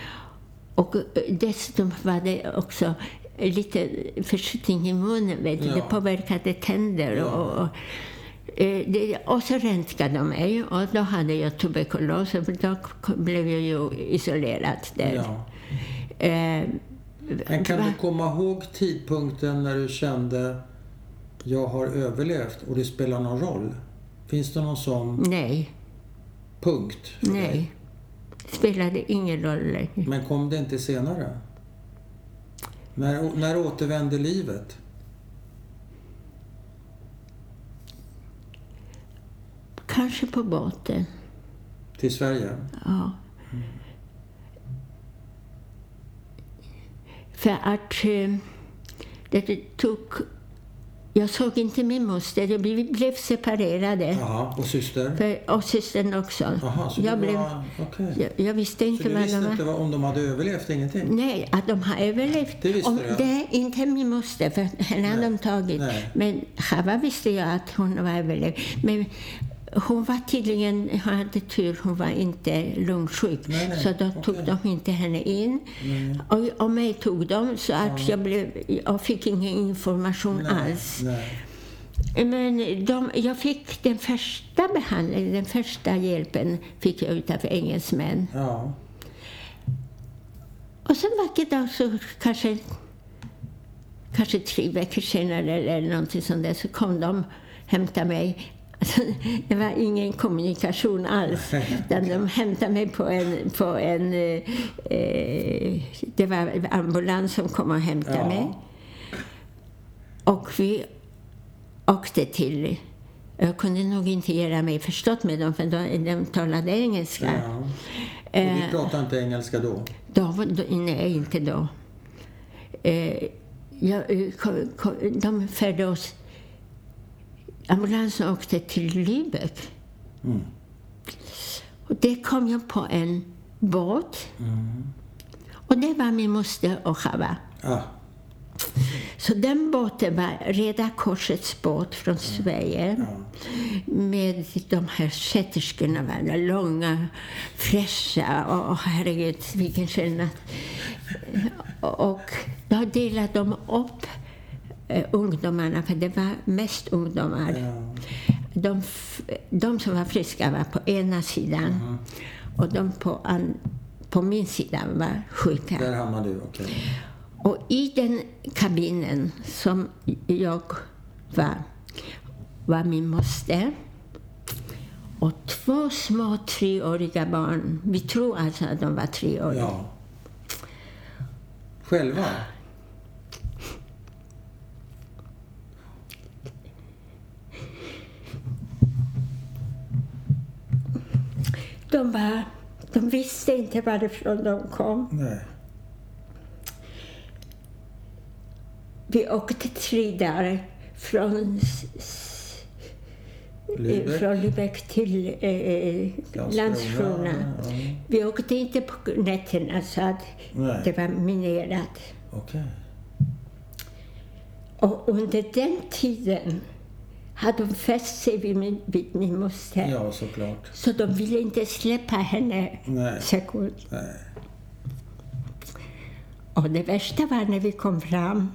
Och eh, dessutom var det också lite förskjutning i munnen. Vet du. Det påverkade tänder. Och, och, eh, och så röntgade de mig och då hade jag tuberkulos. Då blev jag ju isolerad där. Eh, men kan du komma ihåg tidpunkten när du kände jag har överlevt och det spelar någon roll? Finns det någon sån Nej. punkt? Nej. Dig? Det spelade ingen roll längre. Men kom det inte senare? När, när återvände livet? Kanske på båten. Till Sverige? Ja. För att eh, det tog... Jag såg inte min moster. Vi blev separerade. Aha, och syster? För, och systern också. Aha, så jag, blev, var, okay. jag, jag, visste inte så du visste inte om de hade överlevt? Ingenting? Nej, att de har överlevt. Det visste om, du? Det är inte min moster, för henne hade de tagit. Nej. Men Chava visste jag att hon var överlevd. Men hon var tydligen, hade tur, hon var inte lungsjuk. Nej, nej. Så då tog okay. de inte henne in. Och, och mig tog de, så att ja. jag, blev, jag fick ingen information alls. Men de, jag fick den första behandlingen, den första hjälpen fick jag utav engelsmän. Ja. Och sen vacker dag så kanske, kanske tre veckor senare eller någonting sånt där så kom de hämta mig det var ingen kommunikation alls. de hämtade mig på en... På en eh, det var ambulans som kom och hämtade ja. mig. Och vi åkte till Jag kunde nog inte göra mig förstått med dem, för de, de talade engelska. Ja. Och vi pratade inte engelska då? då, då nej, inte då. Eh, jag, de förde oss... Ambulansen åkte till Lübeck. Mm. Och det kom jag på en båt. Mm. Och det var min moster och Chava. Ah. Så den båten var Röda Korsets båt från Sverige. Ja. Med de här sköterskorna, var långa, fräscha. Och, och herregud, vilken skillnad. Och då delade de upp eh, ungdomarna, för det var mest ungdomar. Ja. De, de som var friska var på ena sidan mm. och de på, an, på min sida var sjuka. Där hamnade du, okej. Okay. Och i den kabinen som jag var, var min moster och två små treåriga barn. Vi tror alltså att de var treåriga. Ja. Själva? De, var, de visste inte varifrån de kom. Nej. Vi åkte tre dagar från Lübeck. från Lübeck till eh, eh Landskrona. Ja. Vi åkte inte på nätterna så att Nej. det var minerat. Okay. Och under den tiden hade de fäst sig vid min, vid min moster. Ja, såklart. Så de ville inte släppa henne Nej. sekund. Nej. Och det värsta var när vi kom fram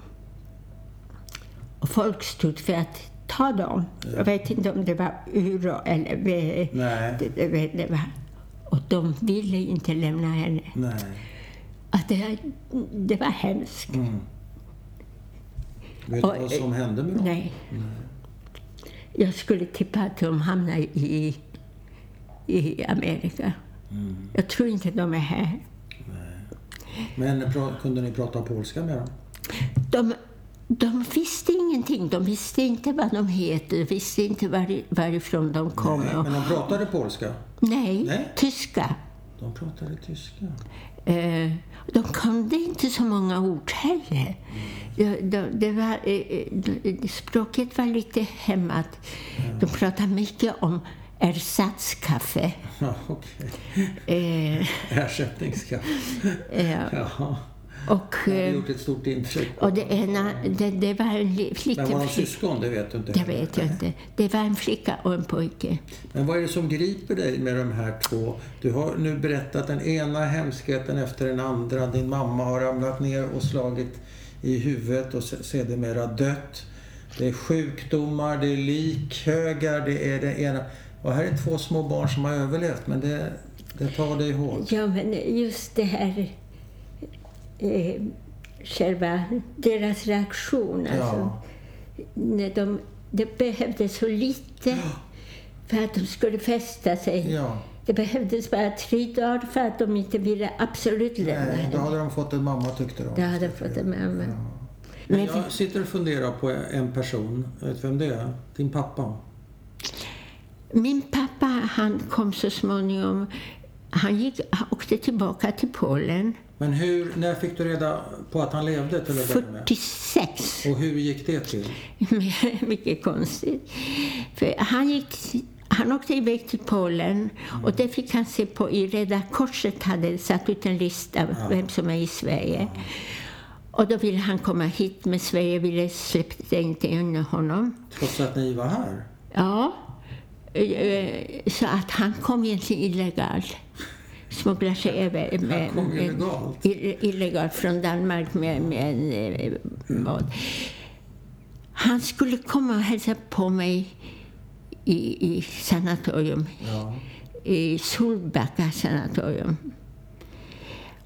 och folk stod för att ta dem. Ja. Jag vet inte om det var uro eller... Nej. Det, det, det var, och de ville inte lämna henne. Nej. Att det, det var hemskt. Mm. Vet du vad som hände med dem? Nej. nej. Jag skulle tippa att de hamnade i, i Amerika. Mm. Jag tror inte de är här. Nej. Men kunde ni prata polska med dem? De, de visste ingenting. De visste inte vad de heter, de visste inte var, varifrån de kom. Nej, men de pratade polska? Nej, Nej, tyska. De pratade tyska? Eh, de kunde inte så många ord heller. Mm. De, det var, eh, eh språket var lite hämmat. Mm. De pratade mycket om ersatskaffe. Ja, okay. eh, Ersättningskaffe. ja. Och, det har gjort ett stort intryck. Och det, ena, det, det var en flicka... Men var de syskon? Det vet du inte. Det vet jag inte. Det var en flicka och en pojke. Men vad är det som griper dig med de här två? Du har nu berättat den ena hemskheten efter den andra. Din mamma har ramlat ner och slagit i huvudet och sedermera dött. Det är sjukdomar, det är likhögar, det är det ena. Och här är två små barn som har överlevt, men det, det tar dig hårt. Ja, men just det här eh, själva deras reaktion. Ja. Alltså, när de, det behövdes så lite ja. för att de skulle fästa sig. Ja. Det behövdes bara tre dagar för att de inte ville absolut lämna Nej, Då hade de fått en mamma tyckte de. Då hade de fått en mamma. Ja. Men jag sitter och funderar på en person. Vet du vem det är? Din pappa? Min pappa han kom så småningom. Han gick, åkte tillbaka till Polen men hur, när fick du reda på att han levde? Till 46. Och hur gick det till? <laughs> Mycket konstigt. För han, gick, han åkte iväg till Polen och det fick han se på i Röda Korset hade satt ut en lista vem som är i Sverige. Och då ville han komma hit, men Sverige ville släppte inte in honom. Trots att ni var här? Ja. Eh, så att han kom egentligen illegalt smugglar sig över med, med, illegalt. illegalt från Danmark med, med en eh, båt. Han skulle komma och hälsa på mig i, i sanatorium. Ja. I Solbacka sanatorium.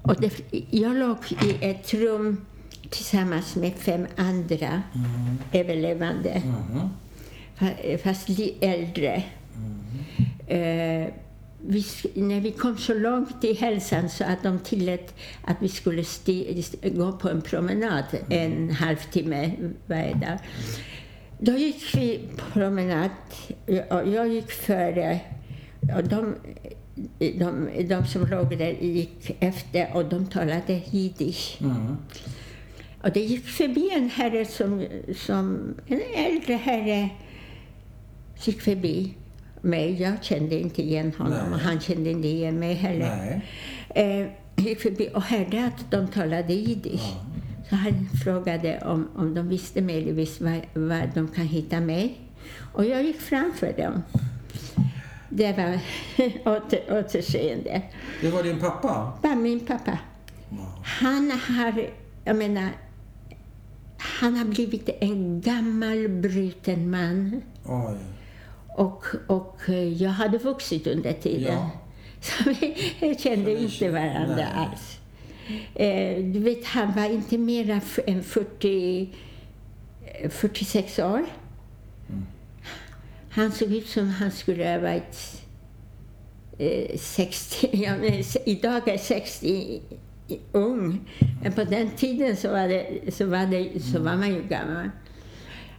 Och det, jag låg i ett rum tillsammans med fem andra mm. överlevande. Mm. Fast äldre. Mm. Uh, vi, när vi kom så långt i hälsan så att de tillät att vi skulle sti, gå på en promenad mm. en halvtimme varje dag. Då gick vi promenad. Jag, jag gick före. Och de, de, de som låg där gick efter och de talade jiddisch. Mm. Och det gick förbi en herre som, som en äldre herre gick förbi mig. Jag kände inte igen honom Nej. och han kände inte igen mig heller. Eh, gick förbi och hörde att de talade jiddisch. Ja. Så han frågade om, om de visste möjligtvis var, var de kan hitta mig. Och jag gick framför dem. Det var <laughs> åter, återseende. Det var din pappa? Det var min pappa. Wow. Han har, jag menar, han har blivit en gammal bruten man. Oj. Och, och jag hade vuxit under tiden. Ja. <laughs> Så vi kände inte varandra Nej. alls. Eh, du vet, han var inte mer än 40, 46 år. Mm. Han såg ut som han skulle ha varit eh, 60, <laughs> ja, men, idag är 60 ung. Men på den tiden så var, det, så var, det, så var man ju gammal.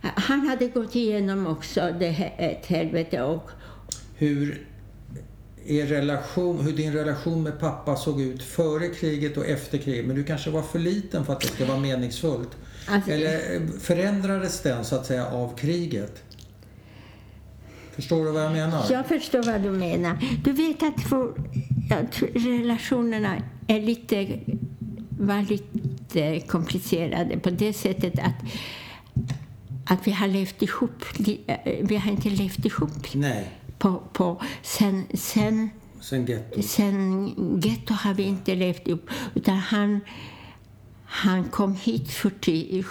Han hade gått igenom också det här, ett helvete. Och, hur, er relation, hur din relation med pappa såg ut före kriget och efter kriget. Men du kanske var för liten för att det ska vara meningsfullt. Alltså, Eller förändrades den så att säga av kriget? Förstår du vad jag menar? Jag förstår vad du menar. Du vet att, för, relationerna är lite, var lite komplicerade på det sättet att att vi har levt ihop. Vi har inte levt ihop. Nej på, på sen, sen, sen getto. Sen getto har vi inte levt upp. Utan han, han kom hit 40,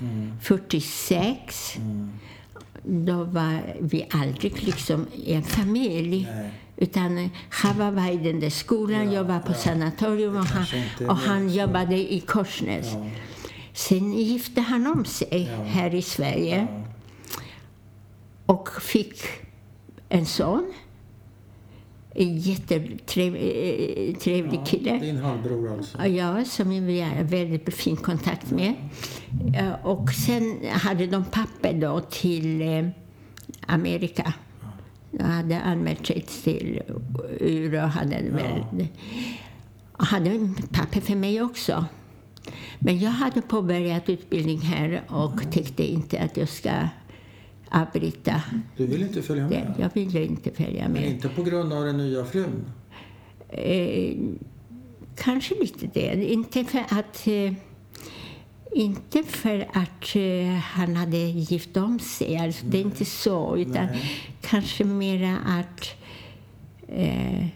mm. 46. Mm. Då var vi aldrig liksom en familj. Nej. Utan Chava var i den där skolan, ja, jag var på ja. sanatorium och han, och han jobbade i Korsnäs. Ja. Sen gifte han om sig ja. här i Sverige och fick en son. En jättetrevlig ja, kille. Din halvbror alltså? Ja, som vi har väldigt fin kontakt med. Ja. Och sen hade de papper då till eh, Amerika. De hade anmält sig till UR och hade ja. hade papper för mig också. Men jag hade påbörjat utbildning här och tyckte inte att jag ska avbryta. Du vill inte följa med? Jag ville inte följa med. Men inte på grund av den nya frun? Eh, kanske lite det. Inte för att, eh, inte för att eh, han hade gift om sig. Alltså, det är inte så. Utan Nej. kanske mera att eh,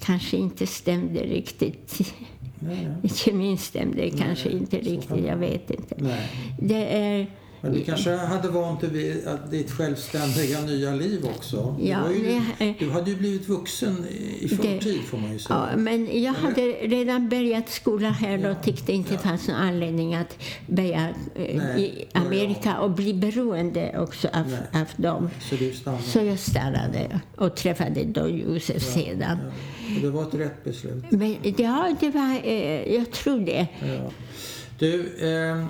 kanske inte stämde riktigt. <laughs> Kemin stämde kanske inte riktigt. Jag vet inte. Nej. Det är men du kanske hade vant dig vid ditt självständiga nya liv också? Ja, du, ju, du hade ju blivit vuxen i förtid får man ju säga. Ja, men jag hade redan börjat skolan här och tyckte inte det fanns någon anledning att börja eh, Nej, i Amerika och bli beroende också av, av dem. Så, du stannade. Så jag stannade och träffade då Josef ja, sedan. Ja. Det var ett rätt beslut? Men, ja, det var, eh, jag tror det. Ja. Du, eh,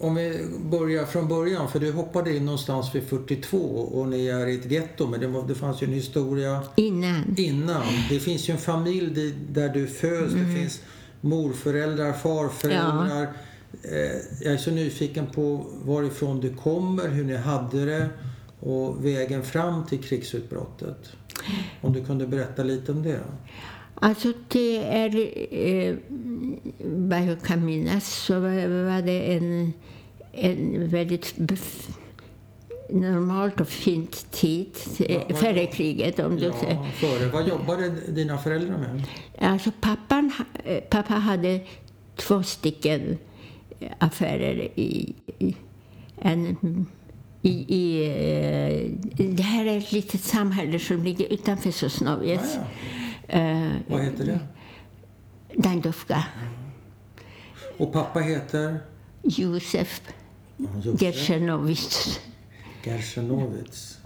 om vi börjar från början, för du hoppade in någonstans vid 42 och ni är i ett getto, men det, var, det fanns ju en historia innan. innan. Det finns ju en familj där du föds, mm. det finns morföräldrar, farföräldrar. Ja. Eh, jag är så nyfiken på varifrån du kommer, hur ni hade det och vägen fram till krigsutbrottet. Om du kunde berätta lite om det? Alltså det är, eh, vad jag kan minnas, så var det en, en väldigt normalt och fint tid ja, före kriget. Om ja, före. Vad jobbade dina föräldrar med? Alltså pappan, eh, pappa hade två stycken affärer i, i en i, i, eh, det här är ett litet samhälle som ligger utanför Sosnowiec. Ja, ja. Eh, Vad heter det? Dandovka. Och pappa heter? Josef. Gersenovits. Gersenovits.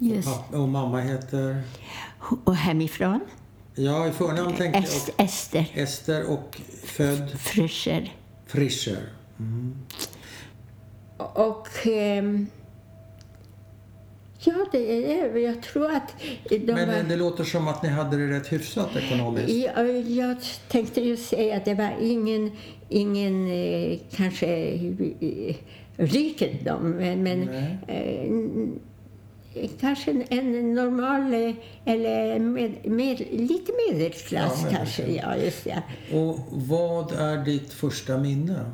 Yes. Och, och mamma heter? Och hemifrån? Ja, i förnamn tänkte Est, jag. Ester. Ester och född? Frischer. Frischer. Mm. Och, ehm, Ja, det är Jag tror att de Men var... det låter som att ni hade det rätt hyfsat ekonomiskt. Ja, jag tänkte ju säga att det var ingen, ingen eh, kanske eh, rikedom, men, men eh, kanske en, en, normal eh, eller med, med, lite medelklass ja, kanske. Ja, just det. Och vad är ditt första minne?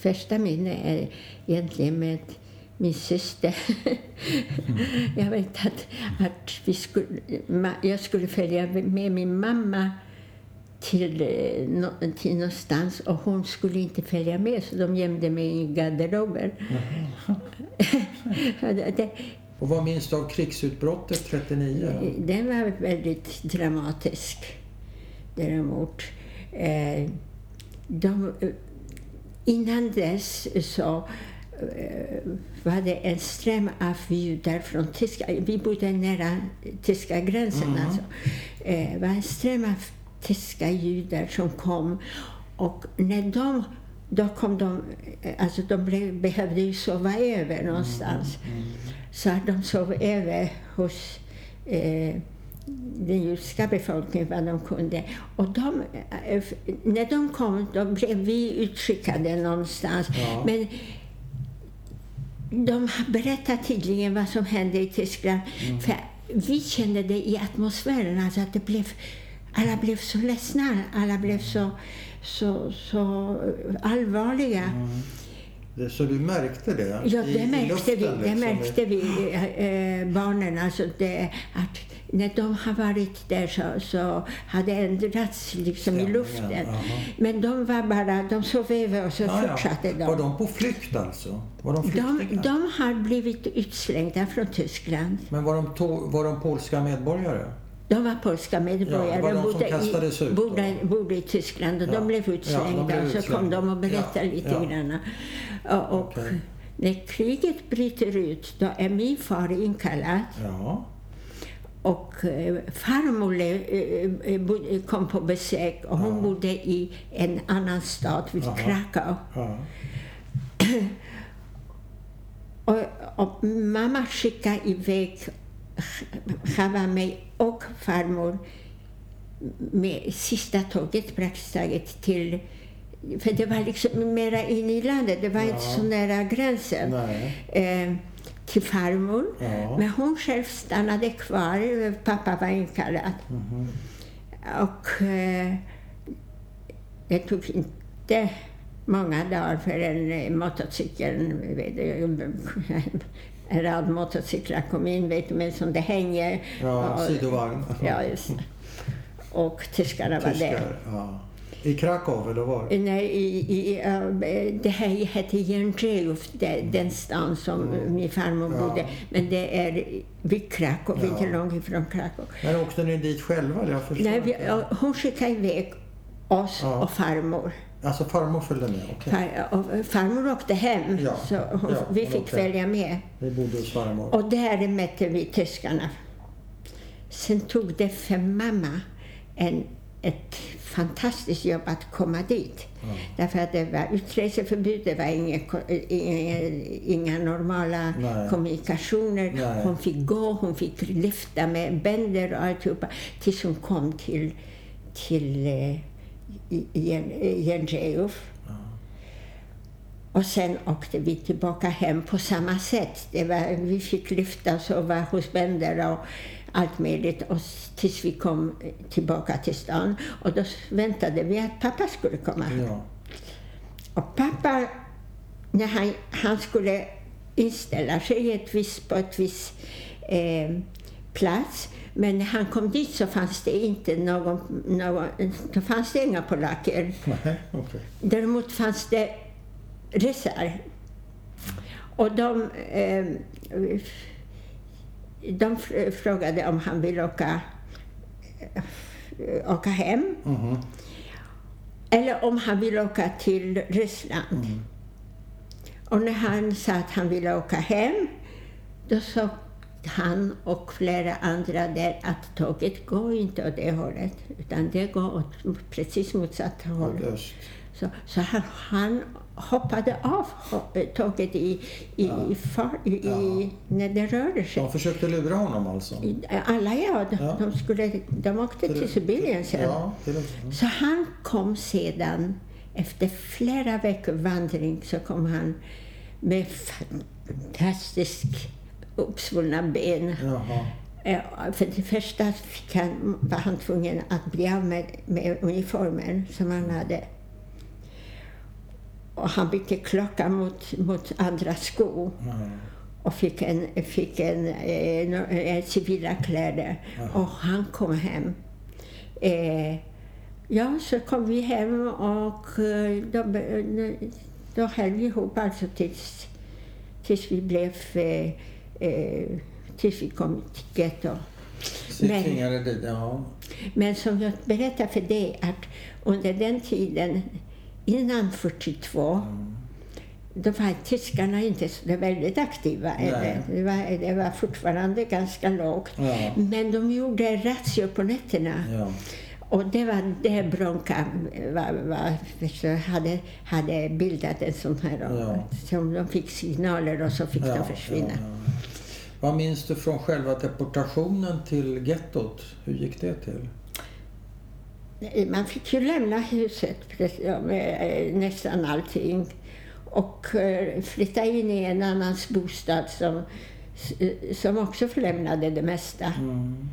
Första minne är egentligen med min syster. <laughs> jag vet att, att vi skulle, jag skulle följa med min mamma till, eh, till någonstans och hon skulle inte följa med så de gömde mig i garderober. <laughs> och vad minns du av krigsutbrottet 39? Den var väldigt dramatisk däremot. Eh, de Innan dess så eh, var det en ström av judar från Tyskland. Vi bodde nära tyska gränsen. Mm. Alltså. Eh, det var en ström av tyska judar som kom. Och när de då kom de, eh, alltså de blev, behövde ju sova över någonstans. Mm, mm. Så de sov över hos eh, den judiska befolkningen vad de kunde. Och de, eh, när de kom då blev vi utskickade någonstans. Ja. Men de berättade tydligen vad som hände i Tyskland. Mm. För vi kände det i atmosfären, alltså att det blev, alla blev så ledsna, alla blev så, så, så allvarliga. Mm. Så du märkte det? Ja, det märkte vi. Det liksom. märkte vi, äh, barnen. Alltså det, att när de har varit där så, så har det ändrats liksom i luften. Ja, Men de var bara, de sov över och så ja, fortsatte de. Var de på flykt alltså? Var de, de, de har blivit utslängda från Tyskland. Men var de, var de polska medborgare? De var polska medborgare. Ja, var de bodde, i, ut, bodde, bodde, i Tyskland och ja. de blev utslängda. Ja, blev och så kom de och berättade ja, lite ja. grann. Och, okay. när kriget bryter ut, då är min far inkallad. Och eh, farmor eh, eh, kom på besök och hon bodde i en annan stad, vid. Krakow. <clears throat> Och, och, mamma skickade iväg Chava mig och farmor med sista tåget praktiskt taget till för det var liksom mera in i landet, det var ja. inte så nära gränsen. Eh, till farmor. Ja. Men hon själv stannade kvar. Pappa var inkallad. Mm. Och eh, det tog inte många dagar förrän motorcykeln, en rad motorcyklar kom in, vet du, med som det hänger. Ja, sidovagn. Ja, just Och tyskarna var där. Ja. I Krakow eller var? Nej, i, i, uh, det här hette Jędrzejów, den stan som mm. min farmor ja. bodde. Men det är vid Krakow, ja. inte långt ifrån Krakow. Men åkte ni dit själva? Jag Nej, vi, hon skickade iväg oss ja. och farmor. Alltså farmor följde med? Okay. Far, farmor åkte hem, ja. så ja, vi fick okay. följa med. Vi bodde hos farmor. Och där mötte vi tyskarna. Sen tog det för mamma en, ett fantastiskt jobb att komma dit. Mm. Därför att det var utreseförbud, det var inga, inga, inga normala Nej. kommunikationer. Nej. Hon fick gå, hon fick lyfta med bänder och alltihopa tills hon kom till, till eh, Jędrzejów. Och sen åkte vi tillbaka hem på samma sätt. Det var, vi fick lyfta och sova hos bänder och allt möjligt och tills vi kom tillbaka till stan. Och då väntade vi att pappa skulle komma. Ja. Och pappa, när han, han skulle inställa sig ett vis, på ett visst eh, plats men när han kom dit så fanns det inte någon, någon då fanns det inga polacker. okay. Däremot fanns det ryssar. Och de eh, de frågade om han ville åka, eh, åka hem. Mm. Eller om han ville åka till Ryssland. Mm. Och när han sa att han ville åka hem, då sa han och flera andra där att tåget går inte åt det hållet, utan det går åt precis motsatt håll. Så, så han, han hoppade av tåget i, i, ja. far, i, ja. när det rörde sig. De försökte lura honom alltså? Alla ja. De, ja. de, skulle, de åkte till, Sibirien sen. Så han kom sedan, efter flera veckor vandring, så kom han med fantastiskt uppsvullna ben. Jaha. För det första fick han, var han tvungen att bli av med, med uniformen som han hade. Och han bytte klocka mot, mot andra skor. Mm. Och fick, en, fick en, en, en civila kläder. Mm. Och han kom hem. Eh, ja, så kom vi hem och eh, då, då höll vi ihop alltså tills, tills vi blev eh, tills vi kom till getto. Men, ja. men som jag berättade för dig, att under den tiden innan 42 mm. då var tyskarna inte så väldigt aktiva. Det var, det var fortfarande ganska lågt. Ja. Men de gjorde razzior på nätterna. Ja. Och det var där Bronca var, var, hade, hade bildat en sån här. Ja. Som de fick signaler och så fick ja, de försvinna. Vad minns du från själva deportationen till gettot? Hur gick det till? Man fick ju lämna huset med eh, nästan allting och eh, flytta in i en annans bostad som, som också förlämnade det mesta. Mm.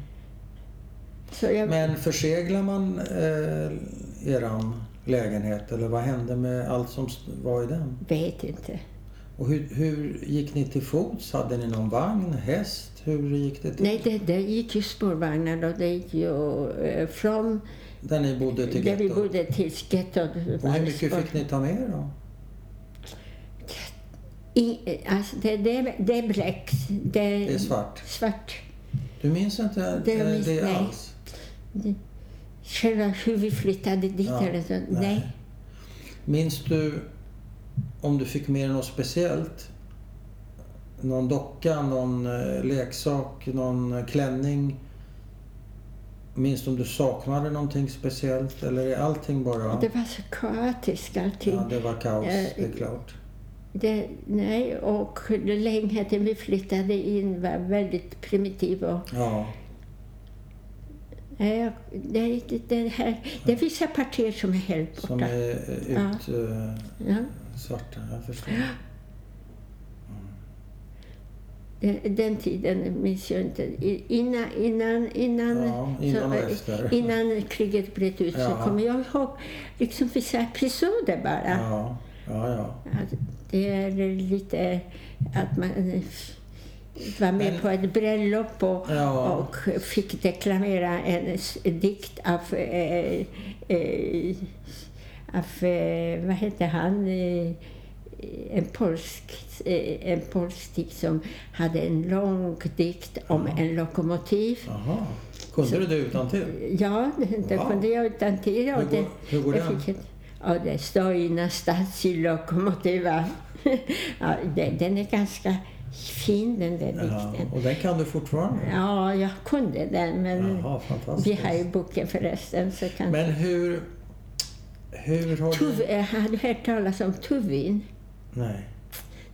Jag... Men förseglar man eh, eran lägenhet eller vad hände med allt som var i den? Vet inte. Och hur, hur, gick ni till fots? Hade ni någon vagn, häst? Hur gick det till? Nej, det, det gick ju spårvagnar och det gick ju eh, från där ni bodde till gettot? Där vi bodde till gettot. Och hur mycket fick ni ta med er då? I, alltså det, det, det är bläck. Det, det, är svart? Svart. Du minns inte det, minns, det nej. alls? Själva hur vi flyttade dit ja, eller så. Nej. nej. Minns du om du fick med dig något speciellt? Någon docka, någon eh, leksak, någon klänning? Minns du om du saknade någonting speciellt eller är allting bara... Det var så kaotiskt allting. Ja, det var kaos, det är klart. Det, nej, och lägenheten vi flyttade in var väldigt primitiv. Och, ja. Nej, det, det, här, det är vissa partier som är helt borta. Som är ut, ja. Svarta, jag förstår. Den, tiden minns jag inte. Innan, innan, innan, ja, innan, så, innan kriget bröt ut ja. så kommer jag ihåg liksom vissa episoder bara. Ja. Ja, ja. det är lite att man var med Men, på ett bröllop och, ja. och fick deklamera en dikt av, eh, eh, av eh, vad hette han, eh, en polsk, eh, en polsk dikt som hade en lång dikt om Aha. en lokomotiv. Aha. Kunde Så, du det utan till? Ja, det wow. kunde jag utan till. Hur, går, hur går den? Fick, ja, det står i Nastasi lokomotiva. <laughs> ja, den är ganska fin den där dikten. Ja, och den kan du fortfarande? Ja, jag kunde den. Men Jaha, vi har ju boken förresten. Så kan... Men hur... Hur har Tuv, du... Har du hört talas om Tuvin? Nej.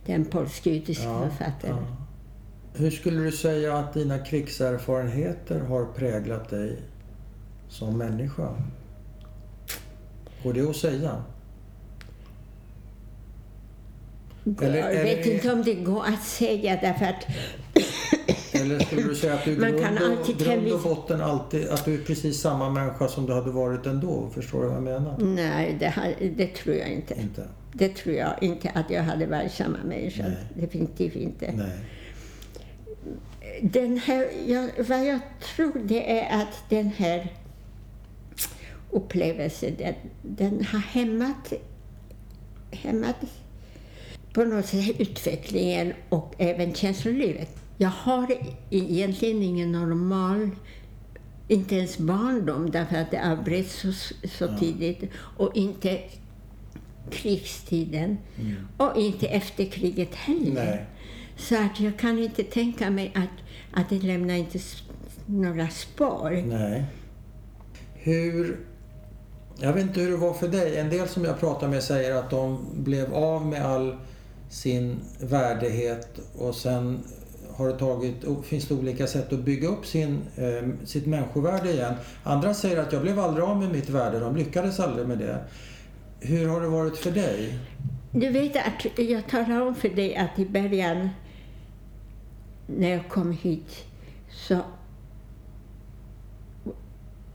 Den polsk-judiska ja, författaren. Ja. Hur skulle du säga att dina krigserfarenheter har präglat dig som människa? Går det att säga? Eller, jag vet eller, inte om det går att säga därför att eller skulle du säga att du i grund, och, grund och botten alltid, att du är precis samma människa som du hade varit ändå? Förstår du vad jag menar? Nej, det, det tror jag inte. inte. Det tror jag inte att jag hade varit samma människa. Nej. Definitivt inte. Nej. Den här, jag, vad jag tror det är att den här upplevelsen, den, den har hämmat, hämmat på något sätt utvecklingen och även känslolivet. Jag har egentligen ingen normal, inte ens barndom därför att det avbröts så, så ja. tidigt och inte krigstiden mm. och inte efter kriget heller. Nej. Så att jag kan inte tänka mig att, att det lämnar inte några spår. Nej. Hur Jag vet inte hur det var för dig. En del som jag pratar med säger att de blev av med all sin värdighet och sen har det tagit, finns det olika sätt att bygga upp sin, eh, sitt människovärde igen. Andra säger att jag blev aldrig av med mitt värde, de lyckades aldrig med det. Hur har det varit för dig? Du vet att jag talade om för dig att i början när jag kom hit så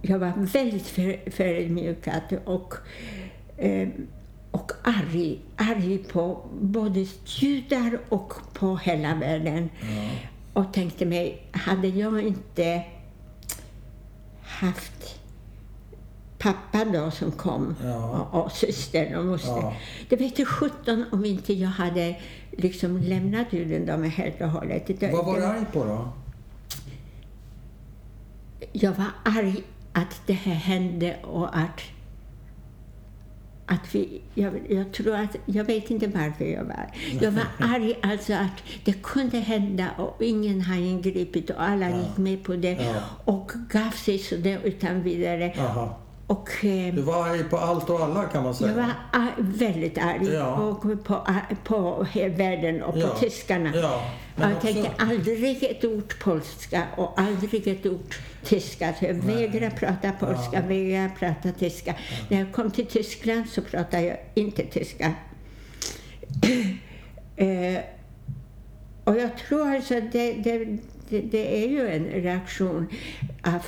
jag var väldigt för, förödmjukad och, eh, och arg, arg på både judar och på hela världen. Ja. Och tänkte mig, hade jag inte haft pappa då som kom ja. och, och systern och moster. Ja. Det vet sjutton om inte jag hade liksom lämnat judendomen helt och hållet. Vad var du arg på då? Jag var arg att det här hände och att, att vi, jag, jag, tror att, jag vet inte varför jag var Jag var <laughs> arg alltså att det kunde hända och ingen har ingripit och alla ja. gick med på det ja. och gav sig så det utan vidare. Aha. Och, eh, du var arg på allt och alla kan man säga. Jag var ar väldigt arg ja. och på, på världen och på ja. tyskarna. Ja. jag också... tänkte aldrig ett ord polska och aldrig ett ord tyska. Så jag vägrade prata polska, ja. vägrade prata tyska. När jag kom till Tyskland så pratade jag inte tyska. <clears throat> eh, och jag tror alltså att det, det, det, det är ju en reaktion av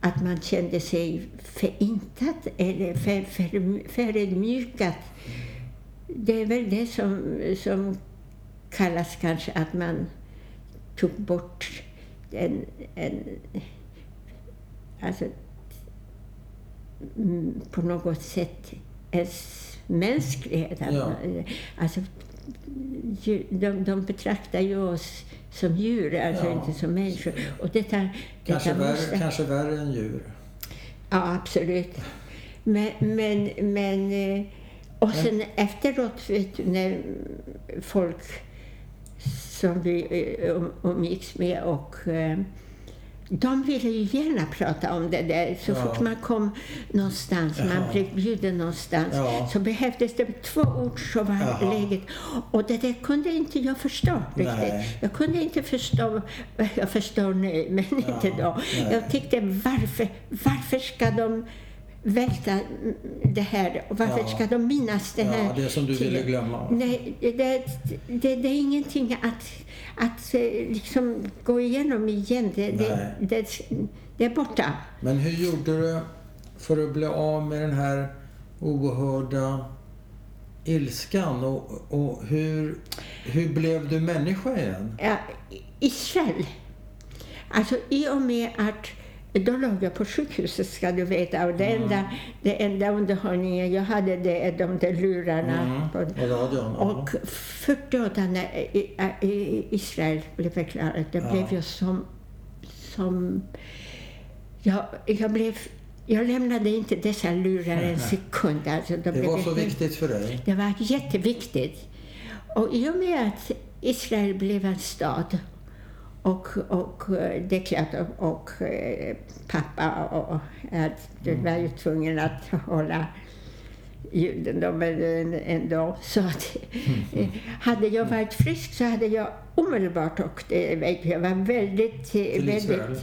att man kände sig förintad eller för, för, förödmjukad. Det är väl det som, som kallas kanske att man tog bort en, en alltså, på något sätt ens mänsklighet. Ja. Alltså, de, de betraktar ju oss som djur, alltså ja. inte som människor. Och detta, kanske, detta måste... värre, kanske värre än djur. Ja, absolut. Men, men, men eh, och sen men... efteråt, vet du, när folk som vi eh, umgicks med och eh, de ville ju gärna prata om det där. Så ja. fort man kom någonstans, ja. man blev bjuden någonstans, ja. så behövdes det två ord så var Jaha. läget. Och det där kunde inte jag förstå riktigt. Jag kunde inte förstå, jag förstår nu, men inte då. Nej. Jag tyckte, varför, varför ska de välta det här. Och varför ja. ska de minnas det här? Ja, det som du tiden? ville glömma. Nej, det, det, det, det, är ingenting att, att eh, liksom gå igenom igen. Det, det, det, det, är borta. Men hur gjorde du för att bli av med den här oerhörda ilskan? Och, och hur, hur blev du människa igen? Ja, Israel. Alltså i och med att då låg jag på sjukhuset ska du veta och det mm. enda, det enda underhållningen jag hade det är de där lurarna. Mm. På, radion, och 48 när Israel blev förklarat, det ja. blev jag som... som jag, jag blev jag lämnade inte dessa lurar en <laughs> sekund. Alltså, det var så viktigt för dig? Det var jätteviktigt. Och i och med att Israel blev en stad och, och eh, det är klart, och, och eh, pappa och, och du var ju tvungen att hålla judendomen ändå. Så att, mm. hade jag varit frisk så hade jag omedelbart åkt Jag var väldigt... väldigt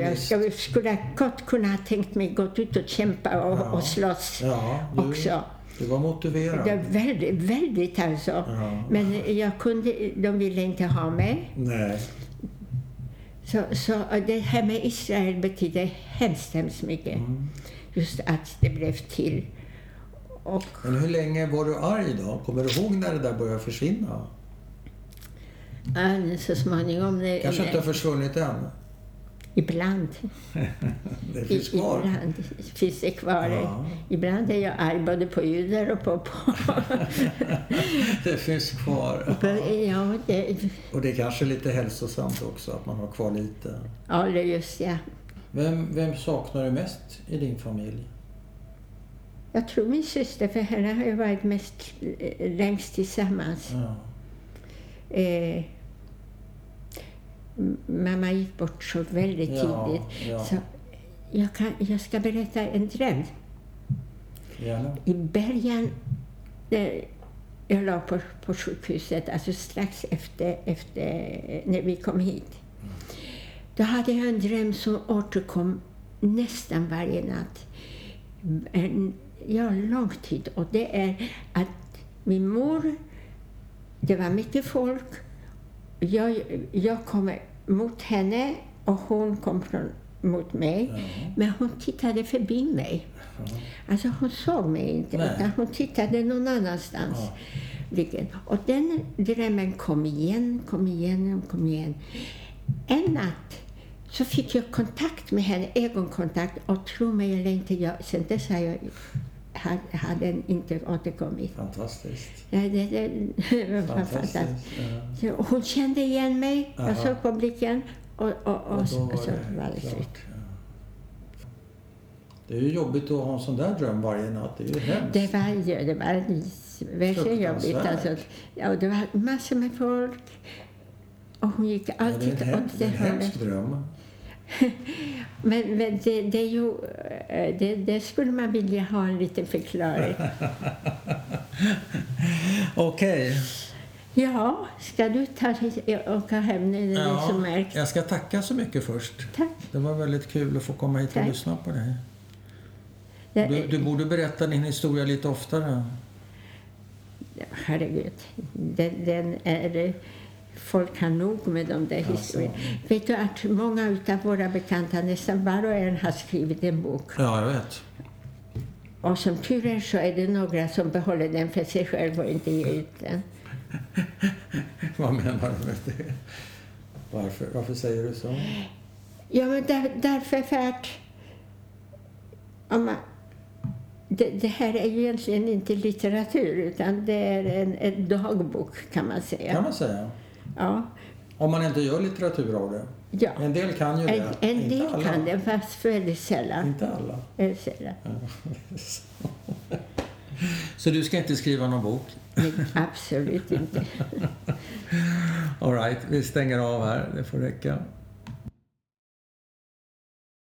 jag skulle, skulle gott kunna ha tänkt mig gått ut och kämpa och, ja. och slåss ja, också. Du var motiverad. Det var väldigt, väldigt alltså. Ja. Men jag kunde, de ville inte ha mig. Nej. Så, så det här med Israel betyder hemskt, hemskt mycket. Mm. Just att det blev till. Och, Men hur länge var du arg då? Kommer du ihåg när det där började försvinna? Ja, så småningom. Kanske inte har försvunnit än? Ibland. <laughs> det finns kvar? Ibland finns det kvar. Ja. Ibland är jag arg både på judar och på... på. <laughs> det finns kvar. <laughs> Ja, det... Och det är kanske lite hälsosamt också att man har kvar lite. Ja, det just ja. Vem, vem saknar du mest i din familj? Jag tror min syster, för henne har jag varit mest eh, längst tillsammans. Ja. Eh, mamma gick bort så väldigt tidigt. Ja. Så jag, kan, jag ska berätta en dröm. Gärna. I början, när jag låg på, på sjukhuset, alltså strax efter, efter när vi kom hit, då hade jag en dröm som återkom nästan varje natt. En, ja, lång tid. Och det är att min mor, det var mycket folk, jag, jag kom mot henne och hon kom från, mot mig. Ja. Men hon tittade förbi mig. Ja. Alltså hon såg mig inte, Nej. utan hon tittade någon annanstans. Ja. Och den drömmen kom igen, kom igen, kom igen. En natt så fick jag kontakt med henne, ögonkontakt. Och tro mig eller inte, jag, sen dess har jag, hade, hade inte återkommit. Fantastiskt. Ja, det, det, var fantastiskt. Fantastiskt. Ja. Hon kände igen mig, jag såg på blicken och, och, och, Och så, var det slut. Det är ju jobbigt att ha en sån där dröm varje natt. Det är ju hemskt. Det var, det var verkligen jobbigt. Alltså, ja, det var massor med folk. Och hon gick Ja, det är alltid en, hem, åt det hemsk hållet. dröm. <laughs> Men, men det, det, är ju, eh, det, det skulle man vilja ha en liten förklaring. <laughs> Okej. Ja, ska du ta, åka hem det är så mörkt? jag ska tacka så mycket först. Tack. Det var väldigt kul att få komma hit och Tack. lyssna på dig. Det, Du, du borde berätta din historia lite oftare. Herregud, den, den är... Folk har nog med de där historierna. Vet du att många av våra bekanta, nästan var och en, har skrivit en bok. Ja, jag vet. Och som tur är så är det några som behåller den för sig själv och inte ger ut den. <laughs> Vad menar du med det? Varför, varför säger du så? Ja, men där, därför för att... Om man, det, det här är ju egentligen inte litteratur, utan det är en, en dagbok, kan man säga. Kan man säga. Ja. Om man inte gör litteratur av det. ja. En del kan ju En, det. en inte del alla. kan det, fast väldigt sällan. Inte alla. Väldigt sällan. <laughs> Så du ska inte skriva någon bok? Nej, absolut inte. <laughs> All right, vi stänger av här. Det får räcka.